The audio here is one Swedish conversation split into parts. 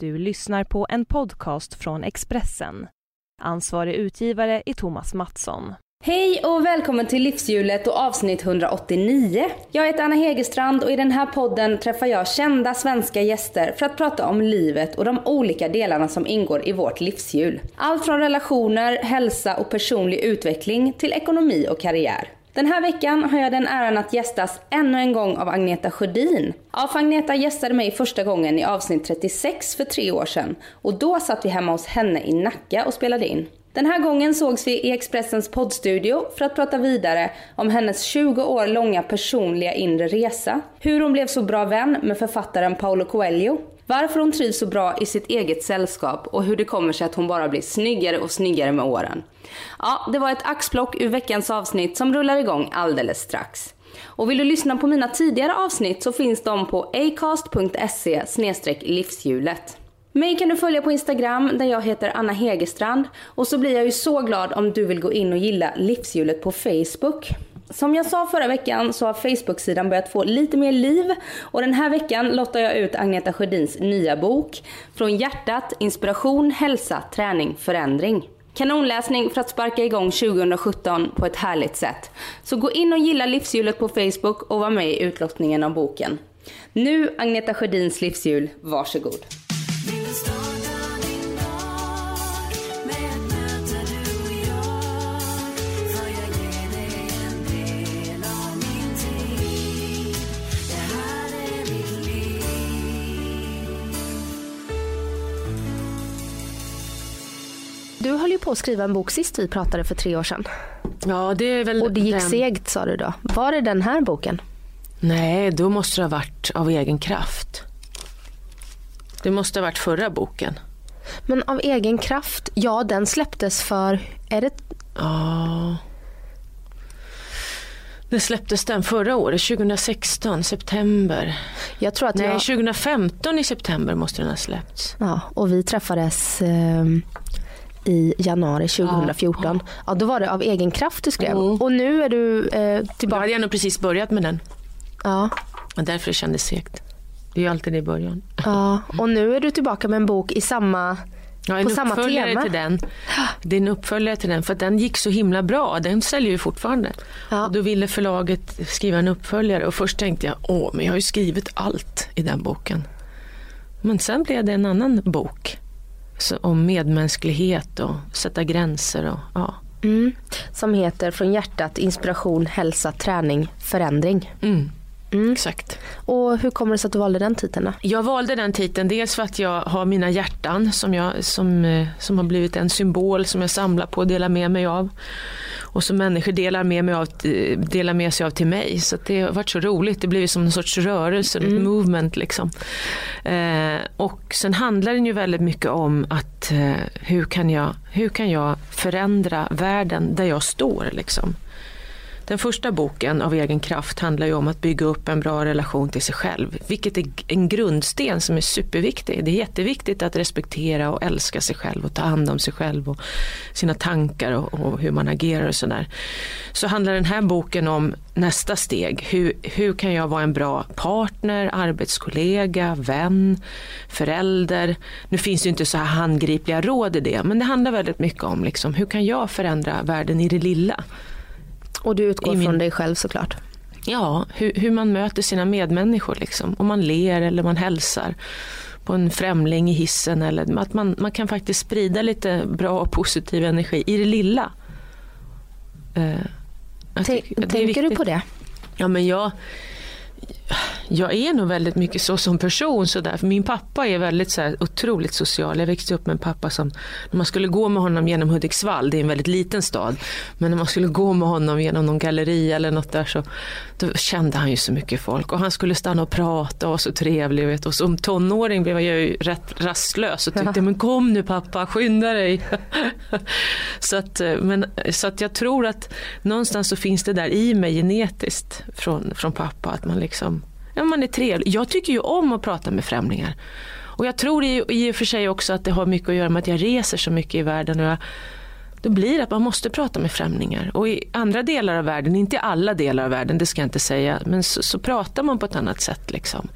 Du lyssnar på en podcast från Expressen. Ansvarig utgivare är Thomas Mattsson. Hej och välkommen till Livshjulet och avsnitt 189. Jag heter Anna Hegerstrand och i den här podden träffar jag kända svenska gäster för att prata om livet och de olika delarna som ingår i vårt livshjul. Allt från relationer, hälsa och personlig utveckling till ekonomi och karriär. Den här veckan har jag den äran att gästas ännu en gång av Agneta Sjödin. Ja, för Agneta gästade mig första gången i avsnitt 36 för tre år sedan och då satt vi hemma hos henne i Nacka och spelade in. Den här gången sågs vi i Expressens poddstudio för att prata vidare om hennes 20 år långa personliga inre resa, hur hon blev så bra vän med författaren Paolo Coelho, varför hon trivs så bra i sitt eget sällskap och hur det kommer sig att hon bara blir snyggare och snyggare med åren. Ja, det var ett axplock ur veckans avsnitt som rullar igång alldeles strax. Och vill du lyssna på mina tidigare avsnitt så finns de på acast.se livshjulet. Mig kan du följa på Instagram där jag heter Anna Hegerstrand och så blir jag ju så glad om du vill gå in och gilla livshjulet på Facebook. Som jag sa förra veckan så har Facebook-sidan börjat få lite mer liv och den här veckan lottar jag ut Agneta Sjödins nya bok Från hjärtat, inspiration, hälsa, träning, förändring. Kanonläsning för att sparka igång 2017 på ett härligt sätt. Så gå in och gilla livshjulet på Facebook och var med i utlottningen av boken. Nu Agneta Sjödins livshjul, varsågod. Höll ju på att skriva en bok sist vi pratade för tre år sedan. Ja, det är väl Och det gick den... segt sa du då. Var det den här boken? Nej, då måste det ha varit av egen kraft. Det måste ha varit förra boken. Men av egen kraft, ja den släpptes för, är det Ja. När släpptes den? Förra året? 2016? September? Jag tror att Nej, jag... 2015 i september måste den ha släppts. Ja, och vi träffades eh, i januari 2014. Ja, då var det av egen kraft du skrev. Mm. Och nu är du eh, Då tillbaka. hade jag nog precis börjat med den. Ja, Och därför det kändes segt. Det är ju alltid det i början. ja, och nu är du tillbaka med en bok i samma, Ja, en på samma uppföljare tema. till den. Det är en uppföljare till den för att den gick så himla bra. Den säljer ju fortfarande. Ja. Och då ville förlaget skriva en uppföljare och först tänkte jag, åh men jag har ju skrivit allt i den boken. Men sen blev det en annan bok. Så, om medmänsklighet och sätta gränser och ja. mm, som heter Från hjärtat, inspiration, hälsa, träning, förändring. Mm, Mm. exakt. Och hur kommer det sig att du valde den titeln då? Jag valde den titeln dels för att jag har mina hjärtan som, jag, som, eh, som har blivit en symbol som jag samlar på och delar med mig av. Och som människor delar med, mig av, eh, delar med sig av till mig. Så det har varit så roligt. Det blir som en sorts rörelse, ett movement liksom. Eh, och sen handlar den ju väldigt mycket om att eh, hur, kan jag, hur kan jag förändra världen där jag står liksom. Den första boken av egen kraft handlar ju om att bygga upp en bra relation till sig själv. Vilket är en grundsten som är superviktig. Det är jätteviktigt att respektera och älska sig själv och ta hand om sig själv och sina tankar och, och hur man agerar och sådär. Så handlar den här boken om nästa steg. Hur, hur kan jag vara en bra partner, arbetskollega, vän, förälder? Nu finns det ju inte så här handgripliga råd i det, men det handlar väldigt mycket om liksom, hur kan jag förändra världen i det lilla? Och du utgår min- från dig själv såklart. Ja, hur, hur man möter sina medmänniskor. Liksom. Om man ler eller man hälsar på en främling i hissen. Eller att man, man kan faktiskt sprida lite bra och positiv energi i det lilla. Eh, jag Tänk- det Tänker du på det? Ja, men jag, jag är nog väldigt mycket så som person. Så där. För min pappa är väldigt så här, otroligt social. Jag växte upp med en pappa som, när man skulle gå med honom genom Hudiksvall, det är en väldigt liten stad, men när man skulle gå med honom genom någon galleri eller något där så då kände han ju så mycket folk. Och han skulle stanna och prata och var så trevlig. Vet. Och som tonåring blev jag ju rätt rastlös och tyckte, men kom nu pappa, skynda dig. så, att, eh, men, så att jag tror att någonstans så finns det där i mig genetiskt från, från pappa att man liksom, ja man är trevlig. Jag tycker ju om att prata med främlingar. Och jag tror i, i och för sig också att det har mycket att göra med att jag reser så mycket i världen och jag då blir det att man måste prata med främlingar. Och i andra delar av världen, inte i alla delar av världen, det ska jag inte säga, men så, så pratar man på ett annat sätt. Liksom.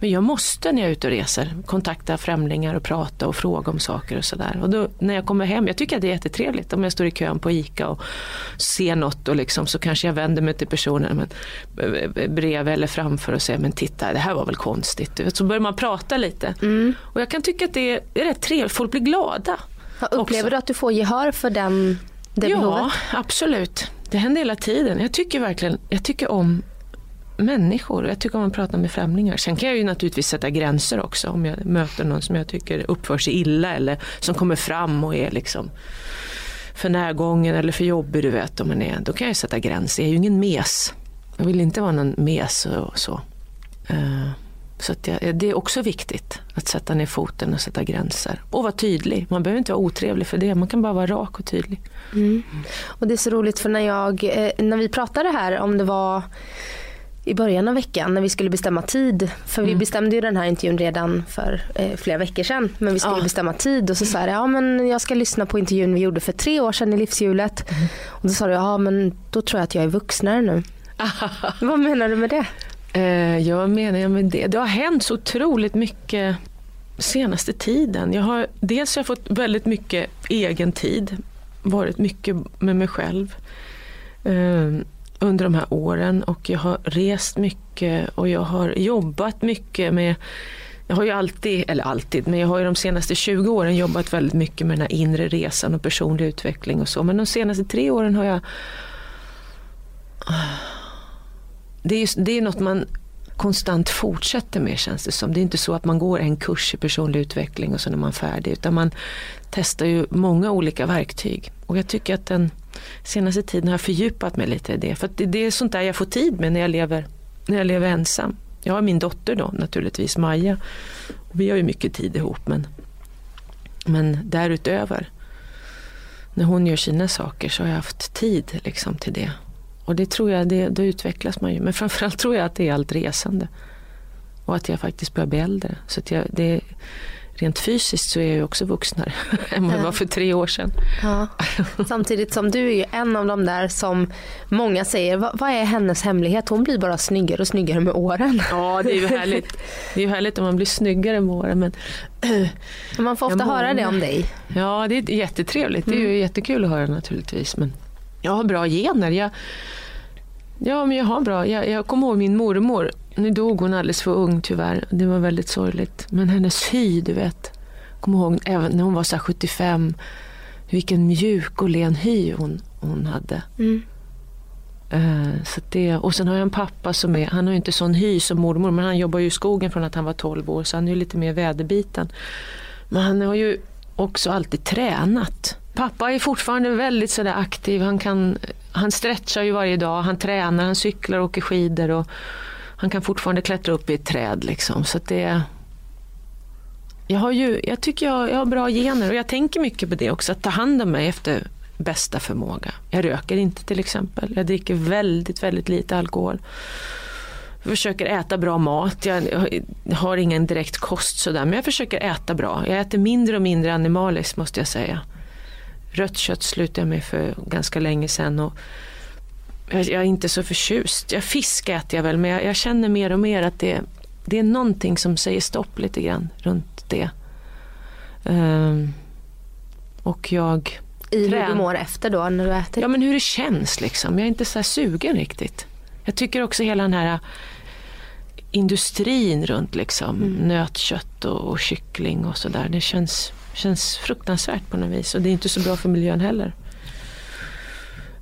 Men jag måste när jag är ute och reser kontakta främlingar och prata och fråga om saker och sådär. Och då, när jag kommer hem, jag tycker att det är jättetrevligt om jag står i kön på ICA och ser något och liksom, så kanske jag vänder mig till personen men, bredvid eller framför och säger men titta det här var väl konstigt. Så börjar man prata lite. Mm. Och jag kan tycka att det är, det är rätt trevligt, folk blir glada. Upplever också. du att du får gehör för den, det ja, behovet? Ja, absolut. Det händer hela tiden. Jag tycker verkligen jag tycker om människor. Jag tycker om att prata med främlingar. Sen kan jag ju naturligtvis sätta gränser också om jag möter någon som jag tycker uppför sig illa eller som kommer fram och är liksom för närgången eller för jobbig du vet. Om man är, då kan jag sätta gränser. Jag är ju ingen mes. Jag vill inte vara någon mes och så. Så det, det, är också viktigt att sätta ner foten och sätta gränser. Och vara tydlig. Man behöver inte vara otrevlig för det. Man kan bara vara rak och tydlig. Mm. Och det är så roligt för när, jag, eh, när vi pratade här om det var i början av veckan när vi skulle bestämma tid. För mm. vi bestämde ju den här intervjun redan för eh, flera veckor sedan. Men vi skulle ja. bestämma tid och så sa jag ja men jag ska lyssna på intervjun vi gjorde för tre år sedan i livshjulet. Mm. Och då sa du ja men då tror jag att jag är vuxnare nu. Vad menar du med det? Eh, jag menar med det? Det har hänt så otroligt mycket senaste tiden. Jag har, dels har jag fått väldigt mycket egen tid. Varit mycket med mig själv. Eh, under de här åren och jag har rest mycket och jag har jobbat mycket med jag har ju alltid, eller alltid, men jag har ju de senaste 20 åren jobbat väldigt mycket med den här inre resan och personlig utveckling och så. Men de senaste tre åren har jag... Det är, det är något man konstant fortsätter med känns det som. Det är inte så att man går en kurs i personlig utveckling och sen är man färdig. Utan man testar ju många olika verktyg. Och jag tycker att den senaste tiden har jag fördjupat mig lite i det. För det, det är sånt där jag får tid med när jag lever, när jag lever ensam. Jag har min dotter då naturligtvis, Maja. Vi har ju mycket tid ihop men, men därutöver när hon gör sina saker så har jag haft tid liksom till det. Och det tror jag, det, då utvecklas man ju. Men framförallt tror jag att det är allt resande. Och att jag faktiskt börjar bli äldre. Så att jag, det, rent fysiskt så är jag också vuxnare än vad jag var för tre år sedan. Ja. Samtidigt som du är ju en av de där som många säger, vad, vad, är hennes hemlighet? Hon blir bara snyggare och snyggare med åren. Ja det är ju härligt. Det är ju härligt om man blir snyggare med åren. Men man får ofta höra det om dig. Ja det är jättetrevligt. Det är ju mm. jättekul att höra naturligtvis. Men jag har bra gener. Jag, ja men jag har bra. Jag, jag kommer ihåg min mormor nu dog hon alldeles för ung tyvärr. Det var väldigt sorgligt. Men hennes hy, du vet. Kommer ihåg även när hon var så 75. Vilken mjuk och len hy hon, hon hade. Mm. Uh, så det, och sen har jag en pappa som är, han har inte sån hy som mormor, men han jobbar ju i skogen från att han var 12 år, så han är ju lite mer väderbiten. Men han har ju också alltid tränat. Pappa är fortfarande väldigt sådär aktiv, han, kan, han stretchar ju varje dag, han tränar, han cyklar och åker skidor. Och, han kan fortfarande klättra upp i ett träd. Liksom. Så det, jag, har ju, jag tycker jag, jag har bra gener och jag tänker mycket på det också. Att ta hand om mig efter bästa förmåga. Jag röker inte till exempel. Jag dricker väldigt, väldigt lite alkohol. Jag försöker äta bra mat. Jag har ingen direkt kost sådär, men jag försöker äta bra. Jag äter mindre och mindre animaliskt måste jag säga. Rött kött slutade jag med för ganska länge sedan. Och jag, är inte så förtjust. Jag fisk äter jag väl men jag, jag, känner mer och mer att det, det är någonting som säger stopp lite grann runt det. Um, och jag I hur du mår efter då när du äter? Ja men hur det känns liksom. Jag är inte så sugen riktigt. Jag tycker också hela den här industrin runt liksom mm. nötkött och, och kyckling och sådär. Det känns, känns fruktansvärt på något vis och det är inte så bra för miljön heller.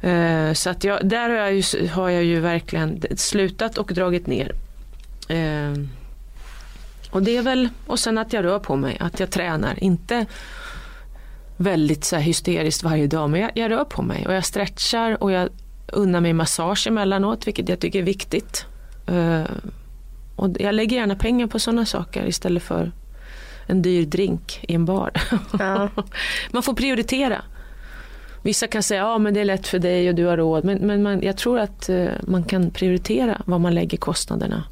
Eh, så att jag, där har jag, ju, har jag ju verkligen slutat och dragit ner. Eh, och det är väl, och sen att jag rör på mig, att jag tränar. Inte väldigt så hysteriskt varje dag, men jag, jag, rör på mig och jag stretchar och jag unnar mig massage emellanåt, vilket jag tycker är viktigt. Uh, och jag lägger gärna pengar på sådana saker istället för en dyr drink i en bar. Ja. Man får prioritera. Vissa kan säga ja men det är lätt för dig och du har råd. Men, men man, jag tror att uh, man kan prioritera var man lägger kostnaderna.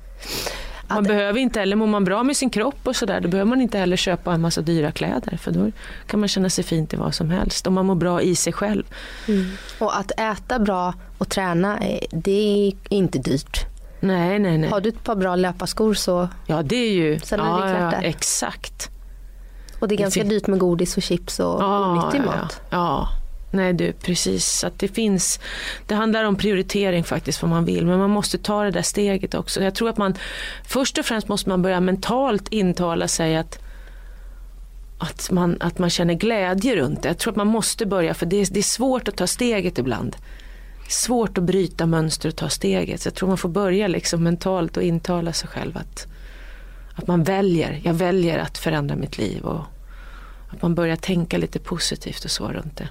Man behöver inte heller, mår man bra med sin kropp och sådär, då behöver man inte heller köpa en massa dyra kläder. För då kan man känna sig fint i vad som helst. Om man mår bra i sig själv. Mm. Och att äta bra och träna, eh, det är inte dyrt. Nej, nej, nej. Har du ett par bra löparskor så... Ja, det är ju... Sen är ja, det klart ja, där. exakt. Och det är ganska fin- dyrt med godis och chips och onyttig ja, mat. Ja, ja. Nej du, precis. Så att det finns, det handlar om prioritering faktiskt vad man vill. Men man måste ta det där steget också. Jag tror att man, först och främst måste man börja mentalt intala sig att att man, att man känner glädje runt det. Jag tror att man måste börja för det är, det är svårt att ta steget ibland. Svårt att bryta mönster och ta steget. Så jag tror man får börja liksom mentalt och intala sig själv att, att man väljer, jag väljer att förändra mitt liv. Och att man börjar tänka lite positivt och så runt det.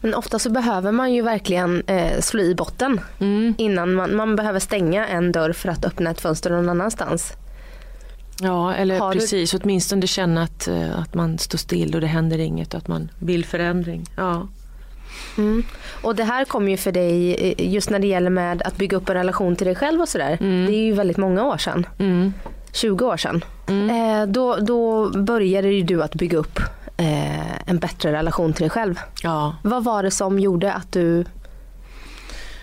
Men ofta så behöver man ju verkligen eh, slå i botten Mm. innan man, man behöver stänga en dörr för att öppna ett fönster någon annanstans. Ja, eller Har du- precis. Åtminstone känna att, eh, att man står still och det händer inget och att man vill förändring. Ja. Mm. Och det här kommer ju för dig, eh, just när det gäller med att bygga upp en relation till dig själv och sådär. Mm. Det är ju väldigt många år sedan. Mm. 20 år sedan. Mm. Eh, då, då började ju du att bygga upp eh, en bättre relation till dig själv. ja. Vad var det som gjorde att du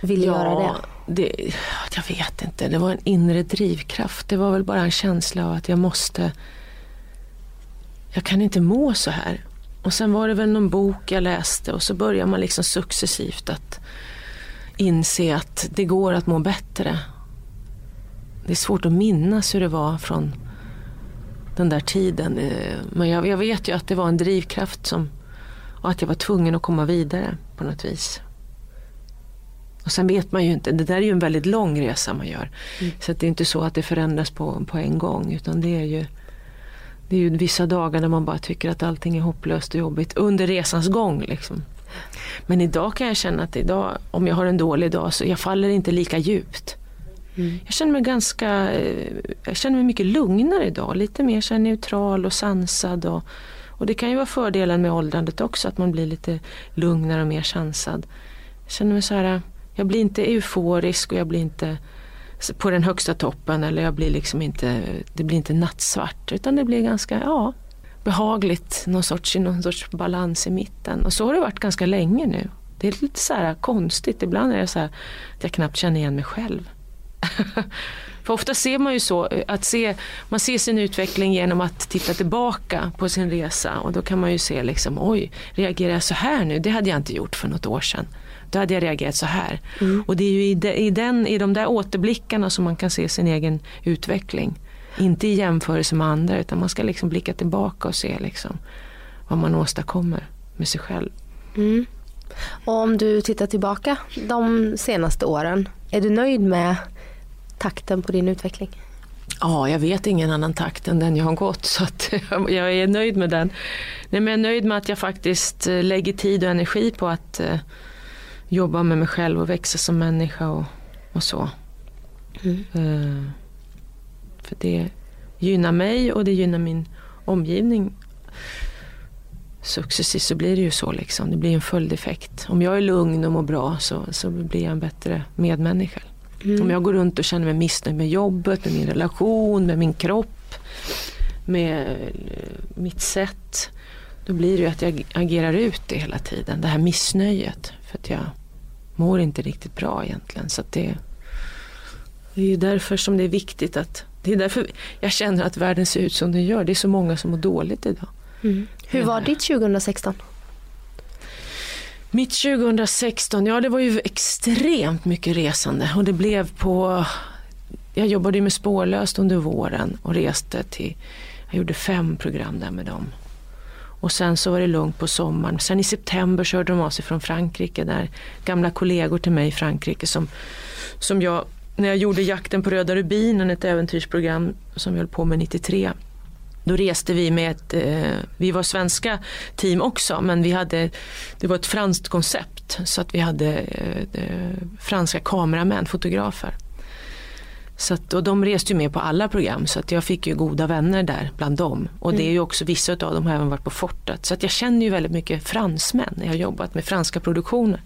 ville göra det? det? Jag vet inte. Det var en inre drivkraft. Det var väl bara en känsla av att jag måste... Jag kan inte må så här. Och sen var det väl någon bok jag läste och så börjar man liksom successivt att inse att det går att må bättre. Det är svårt att minnas hur det var från den där tiden. Eh, Men jag, jag vet ju att det var en drivkraft som, och att jag var tvungen att komma vidare på något vis. Och sen vet man ju inte, det där är ju en väldigt lång resa man gör. Så att det är inte så att det förändras på, på en gång utan det är ju det är ju vissa dagar när man bara tycker att allting är hopplöst och jobbigt under resans gång. Liksom. Men idag kan jag känna att idag, om jag har en dålig dag så jag faller inte lika djupt. Jag känner mig ganska, eh, jag känner mig mycket lugnare idag. Lite mer så neutral och sansad. Och, och det kan ju vara fördelen med åldrandet också, att man blir lite lugnare och mer sansad. Jag känner mig så här, jag blir inte euforisk och jag blir inte på den högsta toppen eller jag blir liksom inte, det blir inte nattsvart utan det blir ganska, ja, behagligt, någon sorts, någon sorts balans i mitten. Och så har det varit ganska länge nu. Det är lite så här konstigt, ibland är det så här att jag knappt känner igen mig själv. För ofta ser man ju så, att se, man ser sin utveckling genom att titta tillbaka på sin resa och då kan man ju se liksom, oj, reagerar jag så här nu? Det hade jag inte gjort för något år sedan. Då hade jag reagerat så här. Och det är ju i de, i, den, i de där återblickarna som man kan se sin egen utveckling. Inte i jämförelse med andra utan man ska liksom blicka tillbaka och se liksom vad man åstadkommer med sig själv. Mm. Och om du tittar tillbaka de senaste åren, är du nöjd med takten på din utveckling? Ja, jag vet ingen annan takt än den jag har gått så att jag är nöjd med den. Nej, men jag är nöjd med att jag faktiskt eh, lägger tid och energi på att eh, jobba med mig själv och växa som människa och, och så. Mm. Eh, för det gynnar mig och det gynnar min omgivning. Successivt så blir det ju så liksom. Det blir en följdeffekt. Om jag är lugn och mår bra så, så blir jag en bättre medmänniska. Mm. Om jag går runt och känner mig missnöjd med jobbet, med min relation, med min kropp, med eh, mitt sätt. Då blir det ju att jag agerar ut det hela tiden, det här missnöjet. För att jag mår inte riktigt bra egentligen. Så det, det är ju därför som det är viktigt att det är därför jag känner att världen ser ut som den gör. Det är så många som mår dåligt idag. Mm. Hur var ditt 2016? Mitt 2016, ja det var ju extremt mycket resande och det blev på, jag jobbade ju med Spårlöst under våren och reste till, jag gjorde fem program där med dem. Och sen så var det lugnt på sommaren. Sen i september körde de av sig från Frankrike där gamla kollegor till mig i Frankrike som, som jag, när jag gjorde Jakten på röda rubinen, ett äventyrsprogram som vi höll på med 93 då reste vi med ett, eh, vi var svenska team också men vi hade, det var ett franskt koncept så att vi hade eh, eh franska kameramän, fotografer. Så att, och de reste ju med på alla program så att jag fick ju goda vänner där bland dem. Och det är ju också vissa av dem har även varit på fortet. Så att jag känner ju väldigt mycket fransmän jag har jobbat med franska produktioner.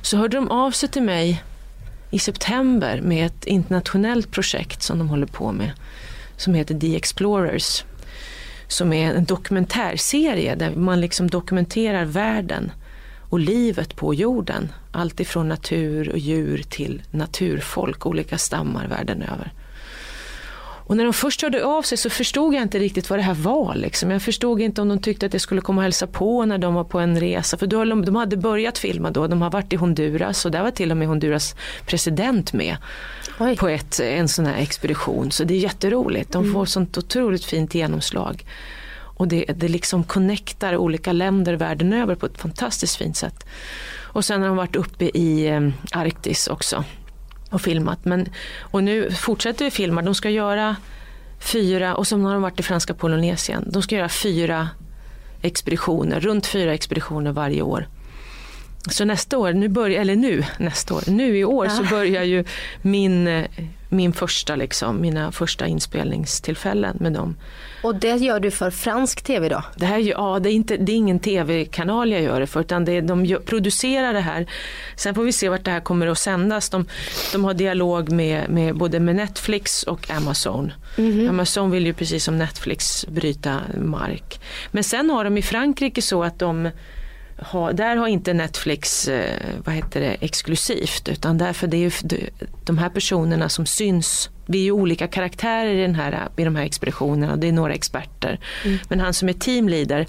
Så hörde de av sig till mig i september med ett internationellt projekt som de håller på med som heter The Explorers. Som är en dokumentärserie där man liksom dokumenterar världen och livet på jorden. Allt ifrån natur och djur till naturfolk, olika stammar världen över. Och när de först hörde av sig så förstod jag inte riktigt vad det här var. Liksom. Jag förstod inte om de tyckte att jag skulle komma och hälsa på när de var på en resa. För då, de hade börjat filma då, de har varit i Honduras och där var till och med Honduras president med Oj. på ett, en sån här expedition. Så det är jätteroligt, de får mm. sånt otroligt fint genomslag. Och det, det liksom connectar olika länder världen över på ett fantastiskt fint sätt. Och sen har de varit uppe i eh, Arktis också och filmat. Men, och nu fortsätter vi filma. De ska göra fyra, och så har de varit i franska Polynesien. De ska göra fyra expeditioner, runt fyra expeditioner varje år. Så nästa år, nu börjar, eller nu nästa år, nu i år ja. så börjar ju min, eh, min första liksom, mina första inspelningstillfällen med dem. Och det gör du för fransk tv då? Det här, ja, det är, inte, det är ingen tv-kanal jag gör det för utan det är, de producerar det här. Sen får vi se vart det här kommer att sändas. De, de har dialog med, med både med Netflix och Amazon. Mm -hmm. Amazon vill ju precis som Netflix bryta mark. Men sen har de i Frankrike så att de ha, där har inte Netflix eh, vad heter det, exklusivt utan därför det är ju de här personerna som syns. Vi är ju olika karaktärer i, den här, i de här expeditionerna det är några experter. Mm. Men han som är teamleader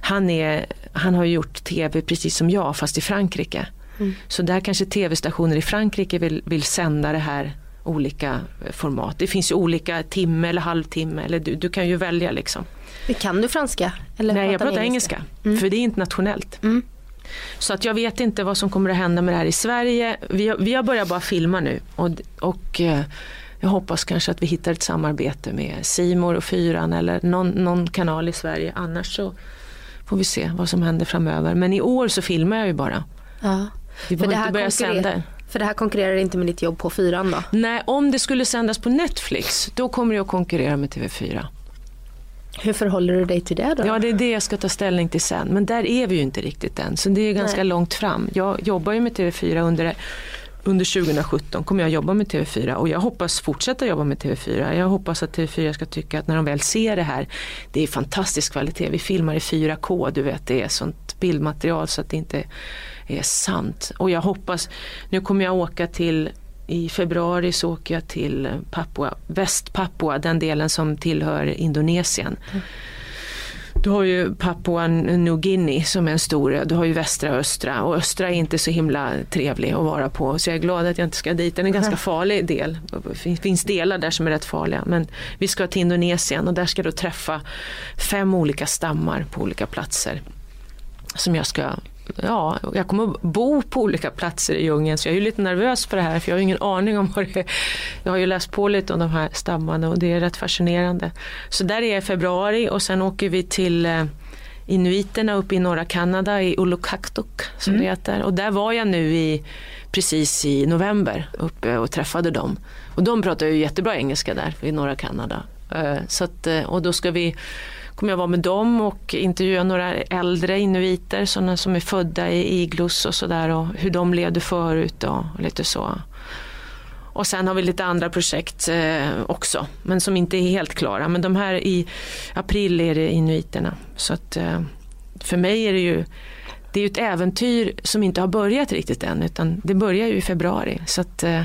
han, är, han har gjort tv precis som jag fast i Frankrike. Mm. Så där kanske tv-stationer i Frankrike vill, vill sända det här olika format. Det finns ju olika timme eller halvtimme eller du, du kan ju välja liksom. Kan du franska? Eller Nej, jag pratar engelska. engelska mm. För det är internationellt. Mm. Så att jag vet inte vad som kommer att hända med det här i Sverige. Vi har, vi har börjat bara filma nu och, och eh, jag hoppas kanske att vi hittar ett samarbete med Simor och Fyran eller någon, någon, kanal i Sverige. Annars så får vi se vad som händer framöver. Men i år så filmar jag ju bara. Ja. Vi behöver inte börja sända. För det här konkurrerar inte med ditt jobb på Fyran då? Nej, om det skulle sändas på Netflix då kommer det att konkurrera med TV4. Hur förhåller du dig till det då? Ja, det är det jag ska ta ställning till sen. Men där är vi ju inte riktigt än. Så det är ganska Nej. långt fram. Jag jobbar ju med TV4 under under 2017 kommer jag jobba med TV4 och jag hoppas fortsätta jobba med TV4. Jag hoppas att TV4 ska tycka att när de väl ser det här, det är fantastisk kvalitet. Vi filmar i 4K, du vet det är sånt bildmaterial så att det inte är sant. Och jag hoppas, nu kommer jag åka till i februari så åker jag till Papua, Västpapua, den delen som tillhör Indonesien. Mm. Du har ju Papua New Guinea som är en stor Du har ju västra och östra och östra är inte så himla trevlig att vara på. Så jag är glad att jag inte ska dit. Den är en ganska farlig del. Det finns delar där som är rätt farliga. Men vi ska till Indonesien och där ska du träffa fem olika stammar på olika platser. Som jag ska ja, jag kommer att bo på olika platser i djungeln så jag är lite nervös för det här för jag har ingen aning om vad det är. Jag har ju läst på lite om de här stammarna och det är rätt fascinerande. Så där är jag i februari och sen åker vi till eh, inuiterna uppe i norra Kanada i Ulukaktuk som mm. det heter. Och där var jag nu i, precis i november uppe och träffade dem. Och de pratar ju jättebra engelska där i norra Kanada. Eh, så att, eh, och då ska vi kommer jag vara med dem och intervjua några äldre inuiter, sådana som är födda i iglus och sådär och hur de levde förut och lite så. Och sen har vi lite andra projekt eh, också, men som inte är helt klara. Men de här i april är det inuiterna. Så att eh, för mig är det ju det är ett äventyr som inte har börjat riktigt än, utan det börjar ju i februari. Så att, eh,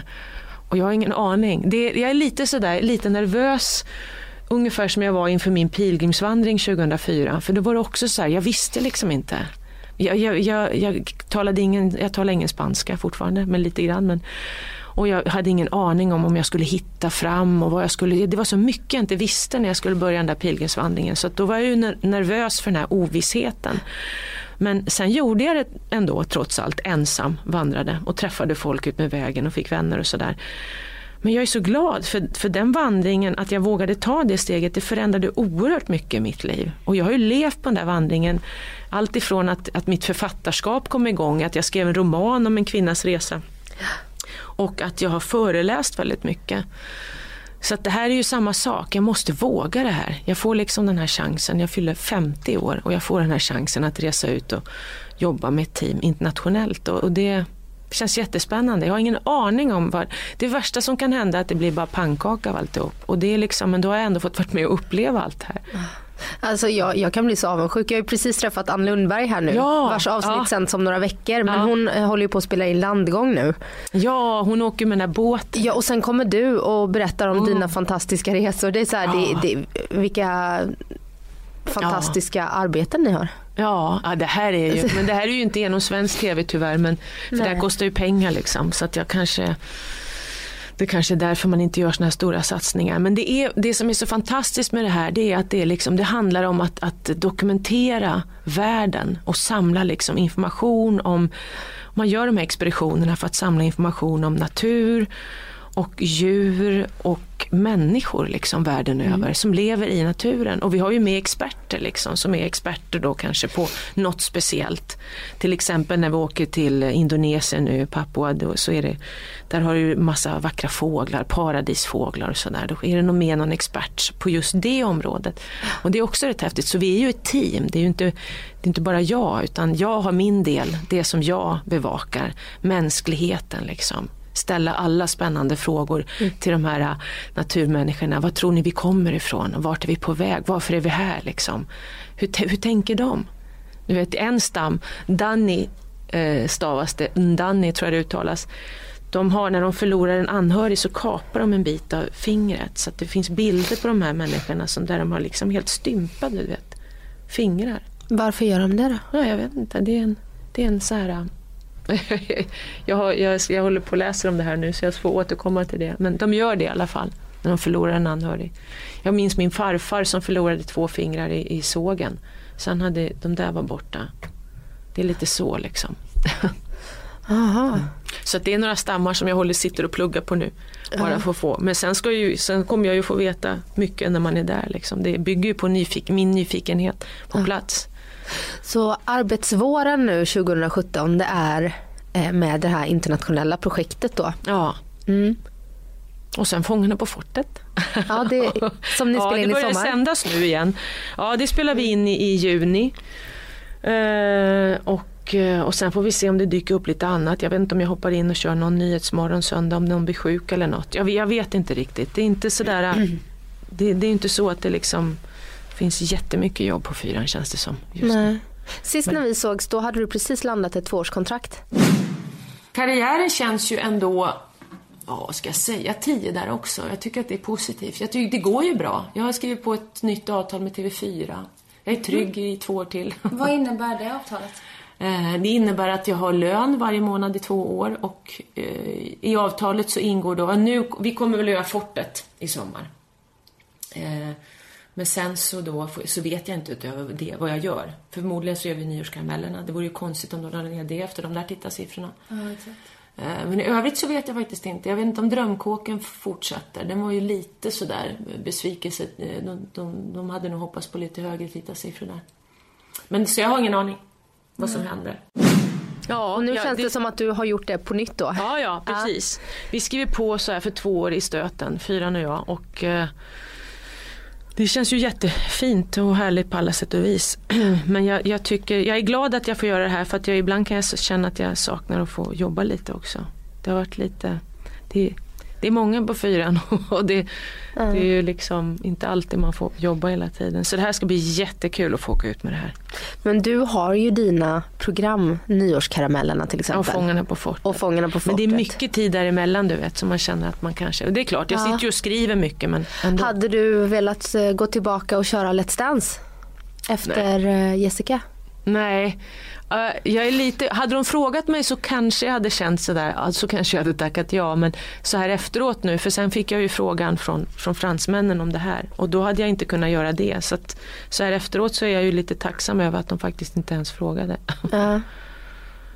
och jag har ingen aning. Det, jag är lite sådär, lite nervös ungefär som jag var inför min pilgrimsvandring 2004. För då var det också så här, jag visste liksom inte. Jag, jag, jag, jag, talade ingen, jag talar ingen spanska fortfarande, men lite grann. Men, och jag hade ingen aning om om jag skulle hitta fram och vad jag skulle, det var så mycket jag inte visste när jag skulle börja den där pilgrimsvandringen. Så då var jag ju nervös för den här ovissheten. Men sen gjorde jag det ändå trots allt ensam, vandrade och träffade folk ut med vägen och fick vänner och sådär. Men jag är så glad för, för den vandringen, att jag vågade ta det steget, det förändrade oerhört mycket i mitt liv. Och jag har ju levt på den där vandringen, allt ifrån att, att mitt författarskap kom igång, att jag skrev en roman om en kvinnas resa. Och att jag har föreläst väldigt mycket. Så att det här är ju samma sak, jag måste våga det här. Jag får liksom den här chansen, jag fyller 50 år och jag får den här chansen att resa ut och jobba med ett team internationellt. Och, och det, det känns jättespännande. Jag har ingen aning om vad... Det värsta som kan hända är att det blir bara pannkaka av alltihop. Och det är liksom, men då har jag ändå fått vara med och uppleva allt det här. Alltså jag, jag kan bli så avundsjuk. Jag har ju precis träffat Ann Lundberg här nu. Ja, vars avsnitt ja. sänds om några veckor. Men Ja. hon eh, håller ju på att spela in landgång nu. Ja, hon åker med den där båten. Ja och sen kommer du och berättar om Mm. dina fantastiska resor. Det är så här, Ja. det, det, vilka fantastiska arbeten ni har. Ja, ja, det här är ju, men det här är ju inte genom svensk tv tyvärr, men för det Nej. här kostar ju pengar liksom. Så att jag kanske, det kanske är därför man inte gör såna här stora satsningar. Men det, är, det som är så fantastiskt med det här, det är att det, är liksom, det handlar om att, att dokumentera världen och samla liksom information om, man gör de här expeditionerna för att samla information om natur och djur och människor liksom världen över som lever i naturen. Och vi har ju med experter liksom, som är experter då kanske på något speciellt. Till exempel när vi åker till Indonesien nu, Papua, då, så är det, där har du massa vackra fåglar, paradisfåglar och sådär. Då är det nog med någon expert på just det området. Och det är också rätt häftigt, så vi är ju ett team. Det är ju inte, det är inte bara jag, utan jag har min del, det som jag bevakar, mänskligheten liksom ställa alla spännande frågor till de här äh, naturmänniskorna. Vad tror ni vi kommer ifrån? Vart är vi på väg? Varför är vi här? Liksom? Hur, hur tänker de? Du vet, en stam, Danni eh, stavas det, Ndani tror jag det uttalas. De har, när de förlorar en anhörig så kapar de en bit av fingret. Så det finns bilder på de här människorna som, där de har liksom helt stympade du vet, fingrar. Varför gör de det då? Ja, jag vet inte, det är en, det är en så här... jag, har, jag, jag håller på att läsa om det här nu så jag får återkomma till det. Men de gör det i alla fall när de förlorar en anhörig. Jag minns min farfar som förlorade två fingrar i, i sågen. Sen hade de där var borta. Det är lite så liksom. Aha. Så det är några stammar som jag håller, sitter och pluggar på nu. Bara för att få. Men sen, ska ju, sen kommer jag ju få veta mycket när man är där. Liksom. Det bygger ju på nyfik, min nyfikenhet på plats. Så arbetsvåren nu 2017 det är eh, med det här internationella projektet då. Ja, Mm. Och sen Fångarna på fortet. Ja, det, som ni ja, spelar in det i börjar sommar. sändas nu igen. Ja, det spelar vi in i, i juni. Eh, och, eh, och sen får vi se om det dyker upp lite annat. Jag vet inte om jag hoppar in och kör någon nyhetsmorgon söndag om någon blir sjuk eller något. Jag, jag vet inte riktigt. Det är inte sådär, eh, det, det är inte så att det liksom finns jättemycket jobb på fyran känns det som. Just nu. Nej. Sist när vi sågs då hade du precis landat ett tvåårskontrakt. Karriären känns ju ändå, ja vad ska jag säga, tio där också. Jag tycker att det är positivt. Jag tycker det går ju bra. Jag har skrivit på ett nytt avtal med TV4. Jag är trygg i två år till. Vad innebär det avtalet? Eh, Det innebär att jag har lön varje månad i två år och eh, i avtalet så ingår då, nu, vi kommer väl att göra fortet i sommar. Men sen så då så vet jag inte utöver det vad jag gör. Förmodligen så gör vi nyårskaramellerna. Det vore ju konstigt om de la ner det efter de där tittarsiffrorna. Eh, Men i övrigt så vet jag faktiskt inte. Jag vet inte om drömkåken fortsätter. Den var ju lite sådär besvikelse. Eh, De, de, de hade nog hoppats på lite högre tittarsiffror där. Men så jag har ingen aning vad som händer. Ja, Och nu ja, känns det... som att du har gjort det på nytt då. Ja, ja, precis. Vi skriver på så här för två år i stöten, fyran och jag. Och, eh, det känns ju jättefint och härligt på alla sätt och vis. Men jag, jag, tycker, jag är glad att jag får göra det här för att jag, ibland kan jag känna att jag saknar att få jobba lite också. Det har varit lite, det, det är många på fyran och det, det är ju liksom inte alltid man får jobba hela tiden. Så det här ska bli jättekul att få åka ut med det här. Men du har ju dina program, Nyårskaramellerna till exempel. Och Fångarna på fortet. Och Fångarna på Men fortet. det är mycket tid däremellan du vet, så man känner att man kanske, och det är klart, jag Ja. sitter ju och skriver mycket men ändå. Hade du velat eh, gå tillbaka och köra Let's Dance? Efter eh, Jessica? Nej, jag är lite, hade de frågat mig så kanske jag hade känt sådär, alltså kanske jag hade tackat ja, men så här efteråt nu, för sen fick jag ju frågan från, från fransmännen om det här och då hade jag inte kunnat göra det. Så, att, så här efteråt så är jag ju lite tacksam över att de faktiskt inte ens frågade. Ja.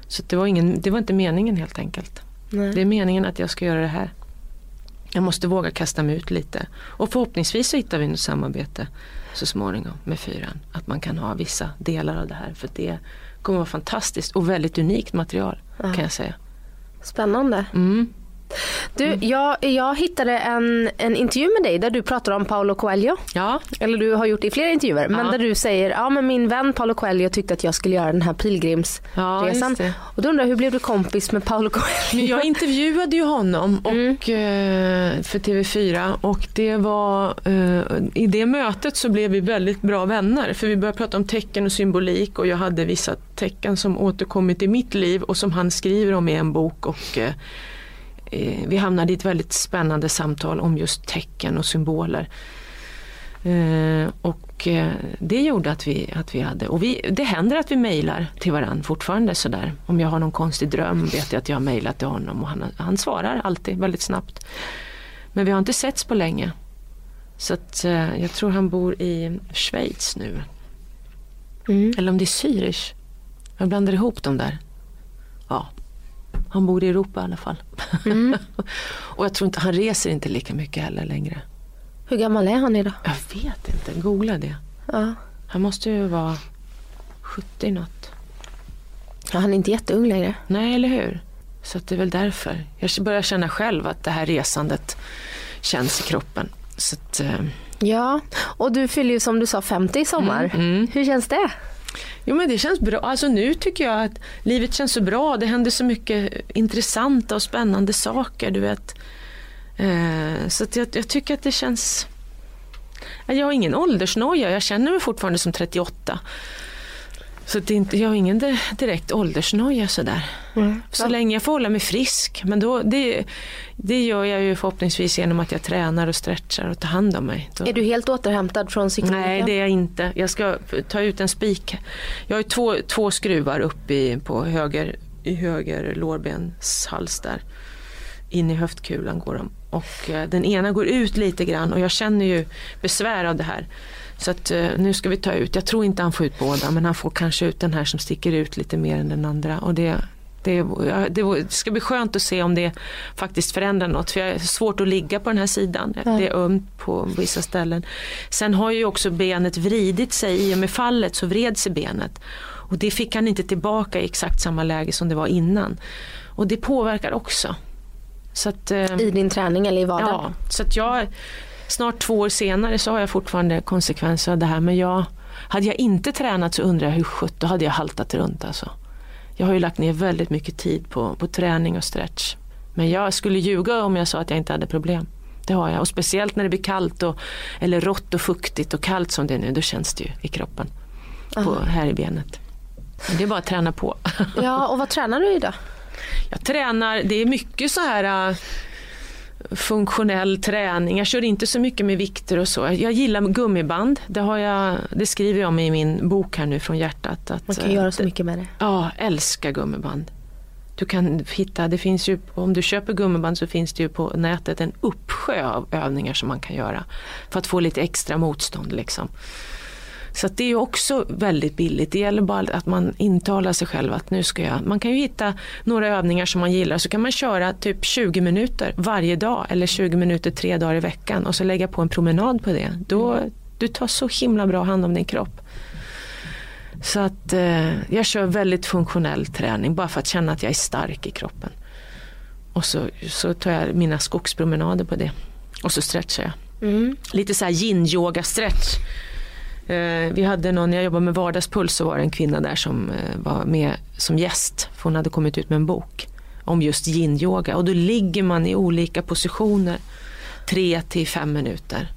Så det, var ingen, det var inte meningen helt enkelt. Nej. Det är meningen att jag ska göra det här. Jag måste våga kasta mig ut lite. Och förhoppningsvis så hittar vi något samarbete så småningom med fyran. Att man kan ha vissa delar av det här. För det kommer vara fantastiskt och väldigt unikt material kan jag säga. Spännande. Mm. Du, Mm. jag, jag hittade en, en intervju med dig där du pratar om Paolo Coelho. Ja, Eller du har gjort det i flera intervjuer. Men Ja. där du säger, ja men min vän Paolo Coelho tyckte att jag skulle göra den här Ja, pilgrimsresan. det. och då undrar jag, hur blev du kompis med Paolo Coelho? Jag intervjuade ju honom och, eh, för TV4 och det var, eh, i det mötet så blev vi väldigt bra vänner för vi började prata om tecken och symbolik och jag hade vissa tecken som återkommit i mitt liv och som han skriver om i en bok och eh, vi hamnade i ett väldigt spännande samtal om just tecken och symboler. Eh, och eh, det gjorde att vi, att vi hade, och vi, det händer att vi mejlar till varandra fortfarande sådär. Om jag har någon konstig dröm vet jag att jag har mejlat till honom och han, han svarar alltid väldigt snabbt. Men vi har inte setts på länge. Så att eh, jag tror han bor i Schweiz nu. Mm. Eller om det är Zürich. Jag blandar ihop dem där. Han bor i Europa i alla fall. Mm. och jag tror inte, han reser inte lika mycket heller längre. Hur gammal är han idag? Jag vet inte, googla det. Ja. Han måste ju vara 70 något. ja, han är inte jätteung längre. Nej, eller hur? Så det är väl därför. Jag börjar känna själv att det här resandet känns i kroppen. Så att, eh, Ja, och du fyller ju som du sa 50 i sommar. mm. Hur känns det? Jo men det känns bra. Alltså nu tycker jag att livet känns så bra. Det händer så mycket intressanta och spännande saker. Du vet. Eh, så att jag, jag tycker att det känns... Jag har ingen åldersnoja. Jag känner mig fortfarande som 38. Så det är inte, jag har ingen di- direkt åldersnoja sådär. Så länge jag får hålla mig frisk. Men då, det, det gör jag ju förhoppningsvis genom att jag tränar och stretchar och tar hand om mig. Då, Är du helt återhämtad från cykeln? Nej, det är jag inte. Jag ska ta ut en spik. Jag har två, två skruvar upp i, på höger, i höger lårbenshals där. In i höftkulan går de. Och eh, den ena går ut lite grann och jag känner ju besvär av det här. Så att eh, nu ska vi ta ut, jag tror inte han får ut båda men han får kanske ut den här som sticker ut lite mer än den andra. Och det, det, ja, det ska bli skönt att se om det faktiskt förändrar något. För jag är svårt att ligga på den här sidan. Det är ömt på vissa ställen. Sen har ju också benet vridit sig. I och med fallet så vred sig benet. Och det fick han inte tillbaka i exakt samma läge som det var innan. Och det påverkar också. Så att, eh, I din träning eller i vardagen? Ja, så att jag, snart två år senare så har jag fortfarande konsekvenser av det här. Men jag, hade jag inte tränat så undrar jag hur sjutton, hade jag haltat runt alltså. Jag har ju lagt ner väldigt mycket tid på, på träning och stretch. Men jag skulle ljuga om jag sa att jag inte hade problem. Det har jag. Och speciellt när det blir kallt och, eller rått och fuktigt och kallt som det är nu, då känns det ju i kroppen. På, här i benet. Men Det är bara att träna på. Ja, och vad tränar du idag? Jag tränar, det är mycket så här äh, funktionell träning. Jag kör inte så mycket med vikter och så. Jag gillar gummiband. Det, har jag, det skriver jag om i min bok här nu från hjärtat. Att, Man kan göra så mycket med det. Ja, älskar gummiband. Du kan hitta, det finns ju, om du köper gummiband så finns det ju på nätet en uppsjö av övningar som man kan göra. För att få lite extra motstånd liksom. Så det är också väldigt billigt. Det gäller bara att man intalar sig själv att nu ska jag... Man kan ju hitta några övningar som man gillar så kan man köra typ 20 minuter varje dag eller 20 minuter tre dagar i veckan och så lägga på en promenad på det. Då, du tar så himla bra hand om din kropp. Så att eh, jag kör väldigt funktionell träning bara för att känna att jag är stark i kroppen. Och så, så tar jag mina skogspromenader på det. Och så stretchar jag. Mm. Lite så här yin-yoga stretch. Eh, vi hade någon, jag jobbade med vardagspuls så var det en kvinna där som eh, var med som gäst. För hon hade kommit ut med en bok om just yin-yoga. Och då ligger man i olika positioner. Tre till fem minuter.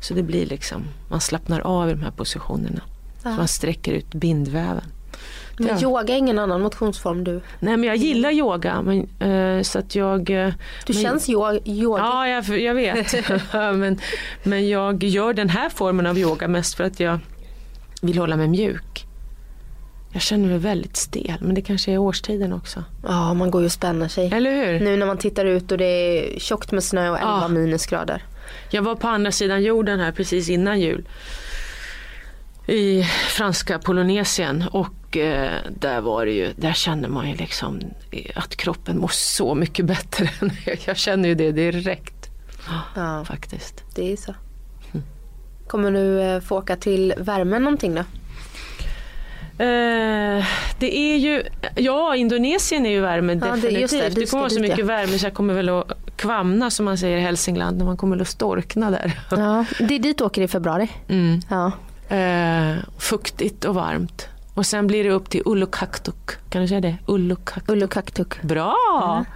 Så det blir liksom, man slappnar av i de här positionerna. Så man sträcker ut bindväven. Men Ja. yoga är ingen annan motionsform du. Nej men jag gillar yoga. Men, eh, så att jag... eh, Du men, känns yo- yoga. Ja, jag, jag vet. men, men jag gör den här formen av yoga mest för att jag vill hålla mig mjuk. Jag känner mig väldigt stel, men det kanske är årstiden också. Ja, man går ju och spänner sig. Eller hur? Nu när man tittar ut och det är tjockt med snö och 11 Ja. minusgrader. Jag var på andra sidan jorden här precis innan jul. I franska Polynesien och eh, där var det ju, där känner man ju liksom att kroppen mår så mycket bättre. jag känner ju det direkt Ja, faktiskt. det är så. Kommer du eh, få åka till värmen någonting då? Eh, det är ju, ja Indonesien är ju värme Ja, det- definitivt. det, det, ska kommer vara så mycket ja. värme så jag kommer väl att kvamna som man säger i Hälsingland, när man kommer att storkna där. Ja, det är dit du åker i februari. Mm. Ja. Eh, fuktigt och varmt. Och sen blir det upp till Ullukaktuk. Kan du säga det? Ullukaktuk. Ullukaktuk. Bra! Eh,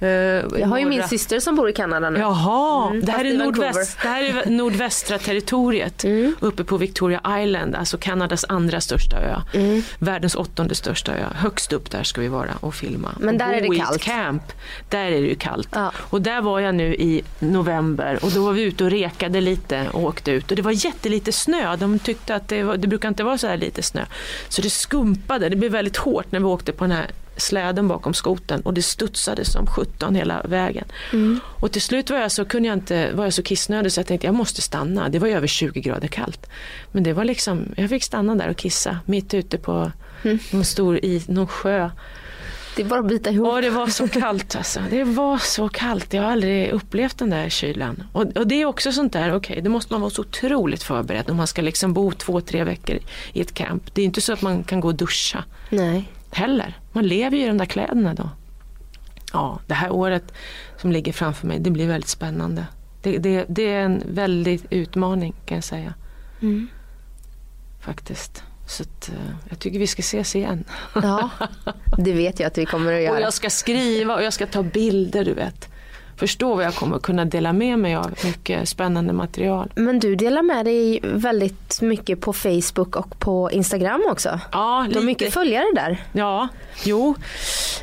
Jag har ju min syster som bor i Kanada nu. Jaha, Mm, det, här är nordväst, det här är nordvästra territoriet Mm. uppe på Victoria Island, alltså Kanadas andra största ö. Mm. Världens åttonde största ö. Högst upp där ska vi vara och filma. Men där är det kallt. camp. Där är det ju kallt. Ja. Och där var jag nu i november och då var vi ute och rekade lite och åkte ut. Och det var jättelite snö. De tyckte att det, var, det brukar inte vara så här lite snö. Så det skumpade, det blev väldigt hårt när vi åkte på den här släden bakom skoten och det studsade som 17 hela vägen. Mm. Och till slut var jag så, kunde jag inte, var jag så kissnödig så jag tänkte jag måste stanna. Det var över 20 grader kallt. Men det var liksom, jag fick stanna där och kissa mitt ute på Mm. någon stor i, någon sjö. Det bara att bita ihop. Och det var så kallt alltså. Det var så kallt. Jag har aldrig upplevt den där kylan. Och, och det är också sånt där, okej, det måste man vara så otroligt förberedd om man ska liksom bo två, tre veckor i ett camp. Det är inte så att man kan gå och duscha Nej. Heller. Man lever ju i de där kläderna då. Ja, det här året som ligger framför mig, det blir väldigt spännande. Det, det, det är en väldig utmaning kan jag säga. Mm. Faktiskt. Så att, eh, jag tycker vi ska ses igen. Ja, det vet jag att vi kommer att Och göra. jag ska skriva och jag ska ta bilder, du vet. Förstå vad jag kommer kunna dela med mig av. Mycket spännande material. Men du delar med dig väldigt mycket på Facebook och på Instagram också. Ja, Du har mycket följare där. Ja, jo,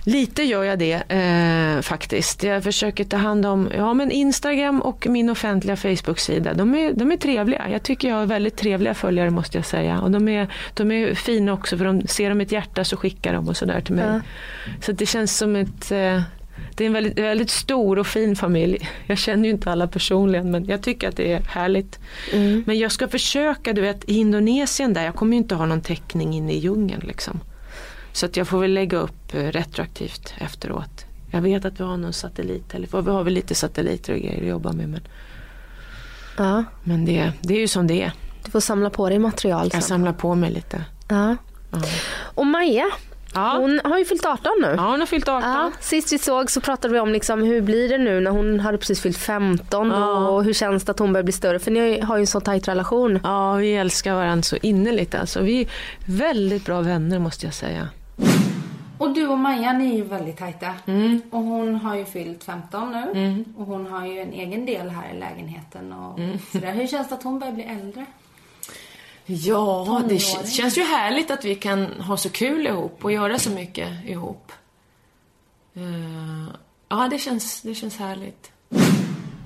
lite gör jag det eh, faktiskt. Jag försöker ta hand om ja, men Instagram och min offentliga Facebook-sida. De är, de är trevliga. Jag tycker jag har väldigt trevliga följare måste jag säga. Och de är, de är fina också för de ser de ett hjärta så skickar de och sådär till mig. Ja. Så det känns som ett eh, det är en väldigt, väldigt stor och fin familj. Jag känner ju inte alla personligen men jag tycker att det är härligt. Mm. Men jag ska försöka, du vet i Indonesien där, jag kommer ju inte ha någon täckning inne i djungeln liksom. Så att jag får väl lägga upp eh, retroaktivt efteråt. Jag vet att vi har någon satellit, eller vi har väl lite satelliter och grejer att jobba med. Men, Ja, men det, det är ju som det är. du får samla på dig material Jag sen. samlar på mig lite. Ja. Ja, Och Maja, ja. hon har ju fyllt 18 nu. ja hon har fyllt 18. Ja, sist vi såg så pratade vi om liksom hur blir det nu när hon hade precis fyllt 15 Ja. och hur känns det att hon börjar bli större? För ni har ju en så tajt relation. Ja, vi älskar varandra så innerligt alltså. Vi är väldigt bra vänner måste jag säga. Och du och Maja, ni är ju väldigt tajta. Mm. Och hon har ju fyllt 15 nu. Och hon har ju en egen del här i lägenheten och Mm. sådär. Hur känns det att hon börjar bli äldre? Ja, det känns ju härligt att vi kan ha så kul ihop och göra så mycket ihop. Eh, ja, det känns, det känns härligt.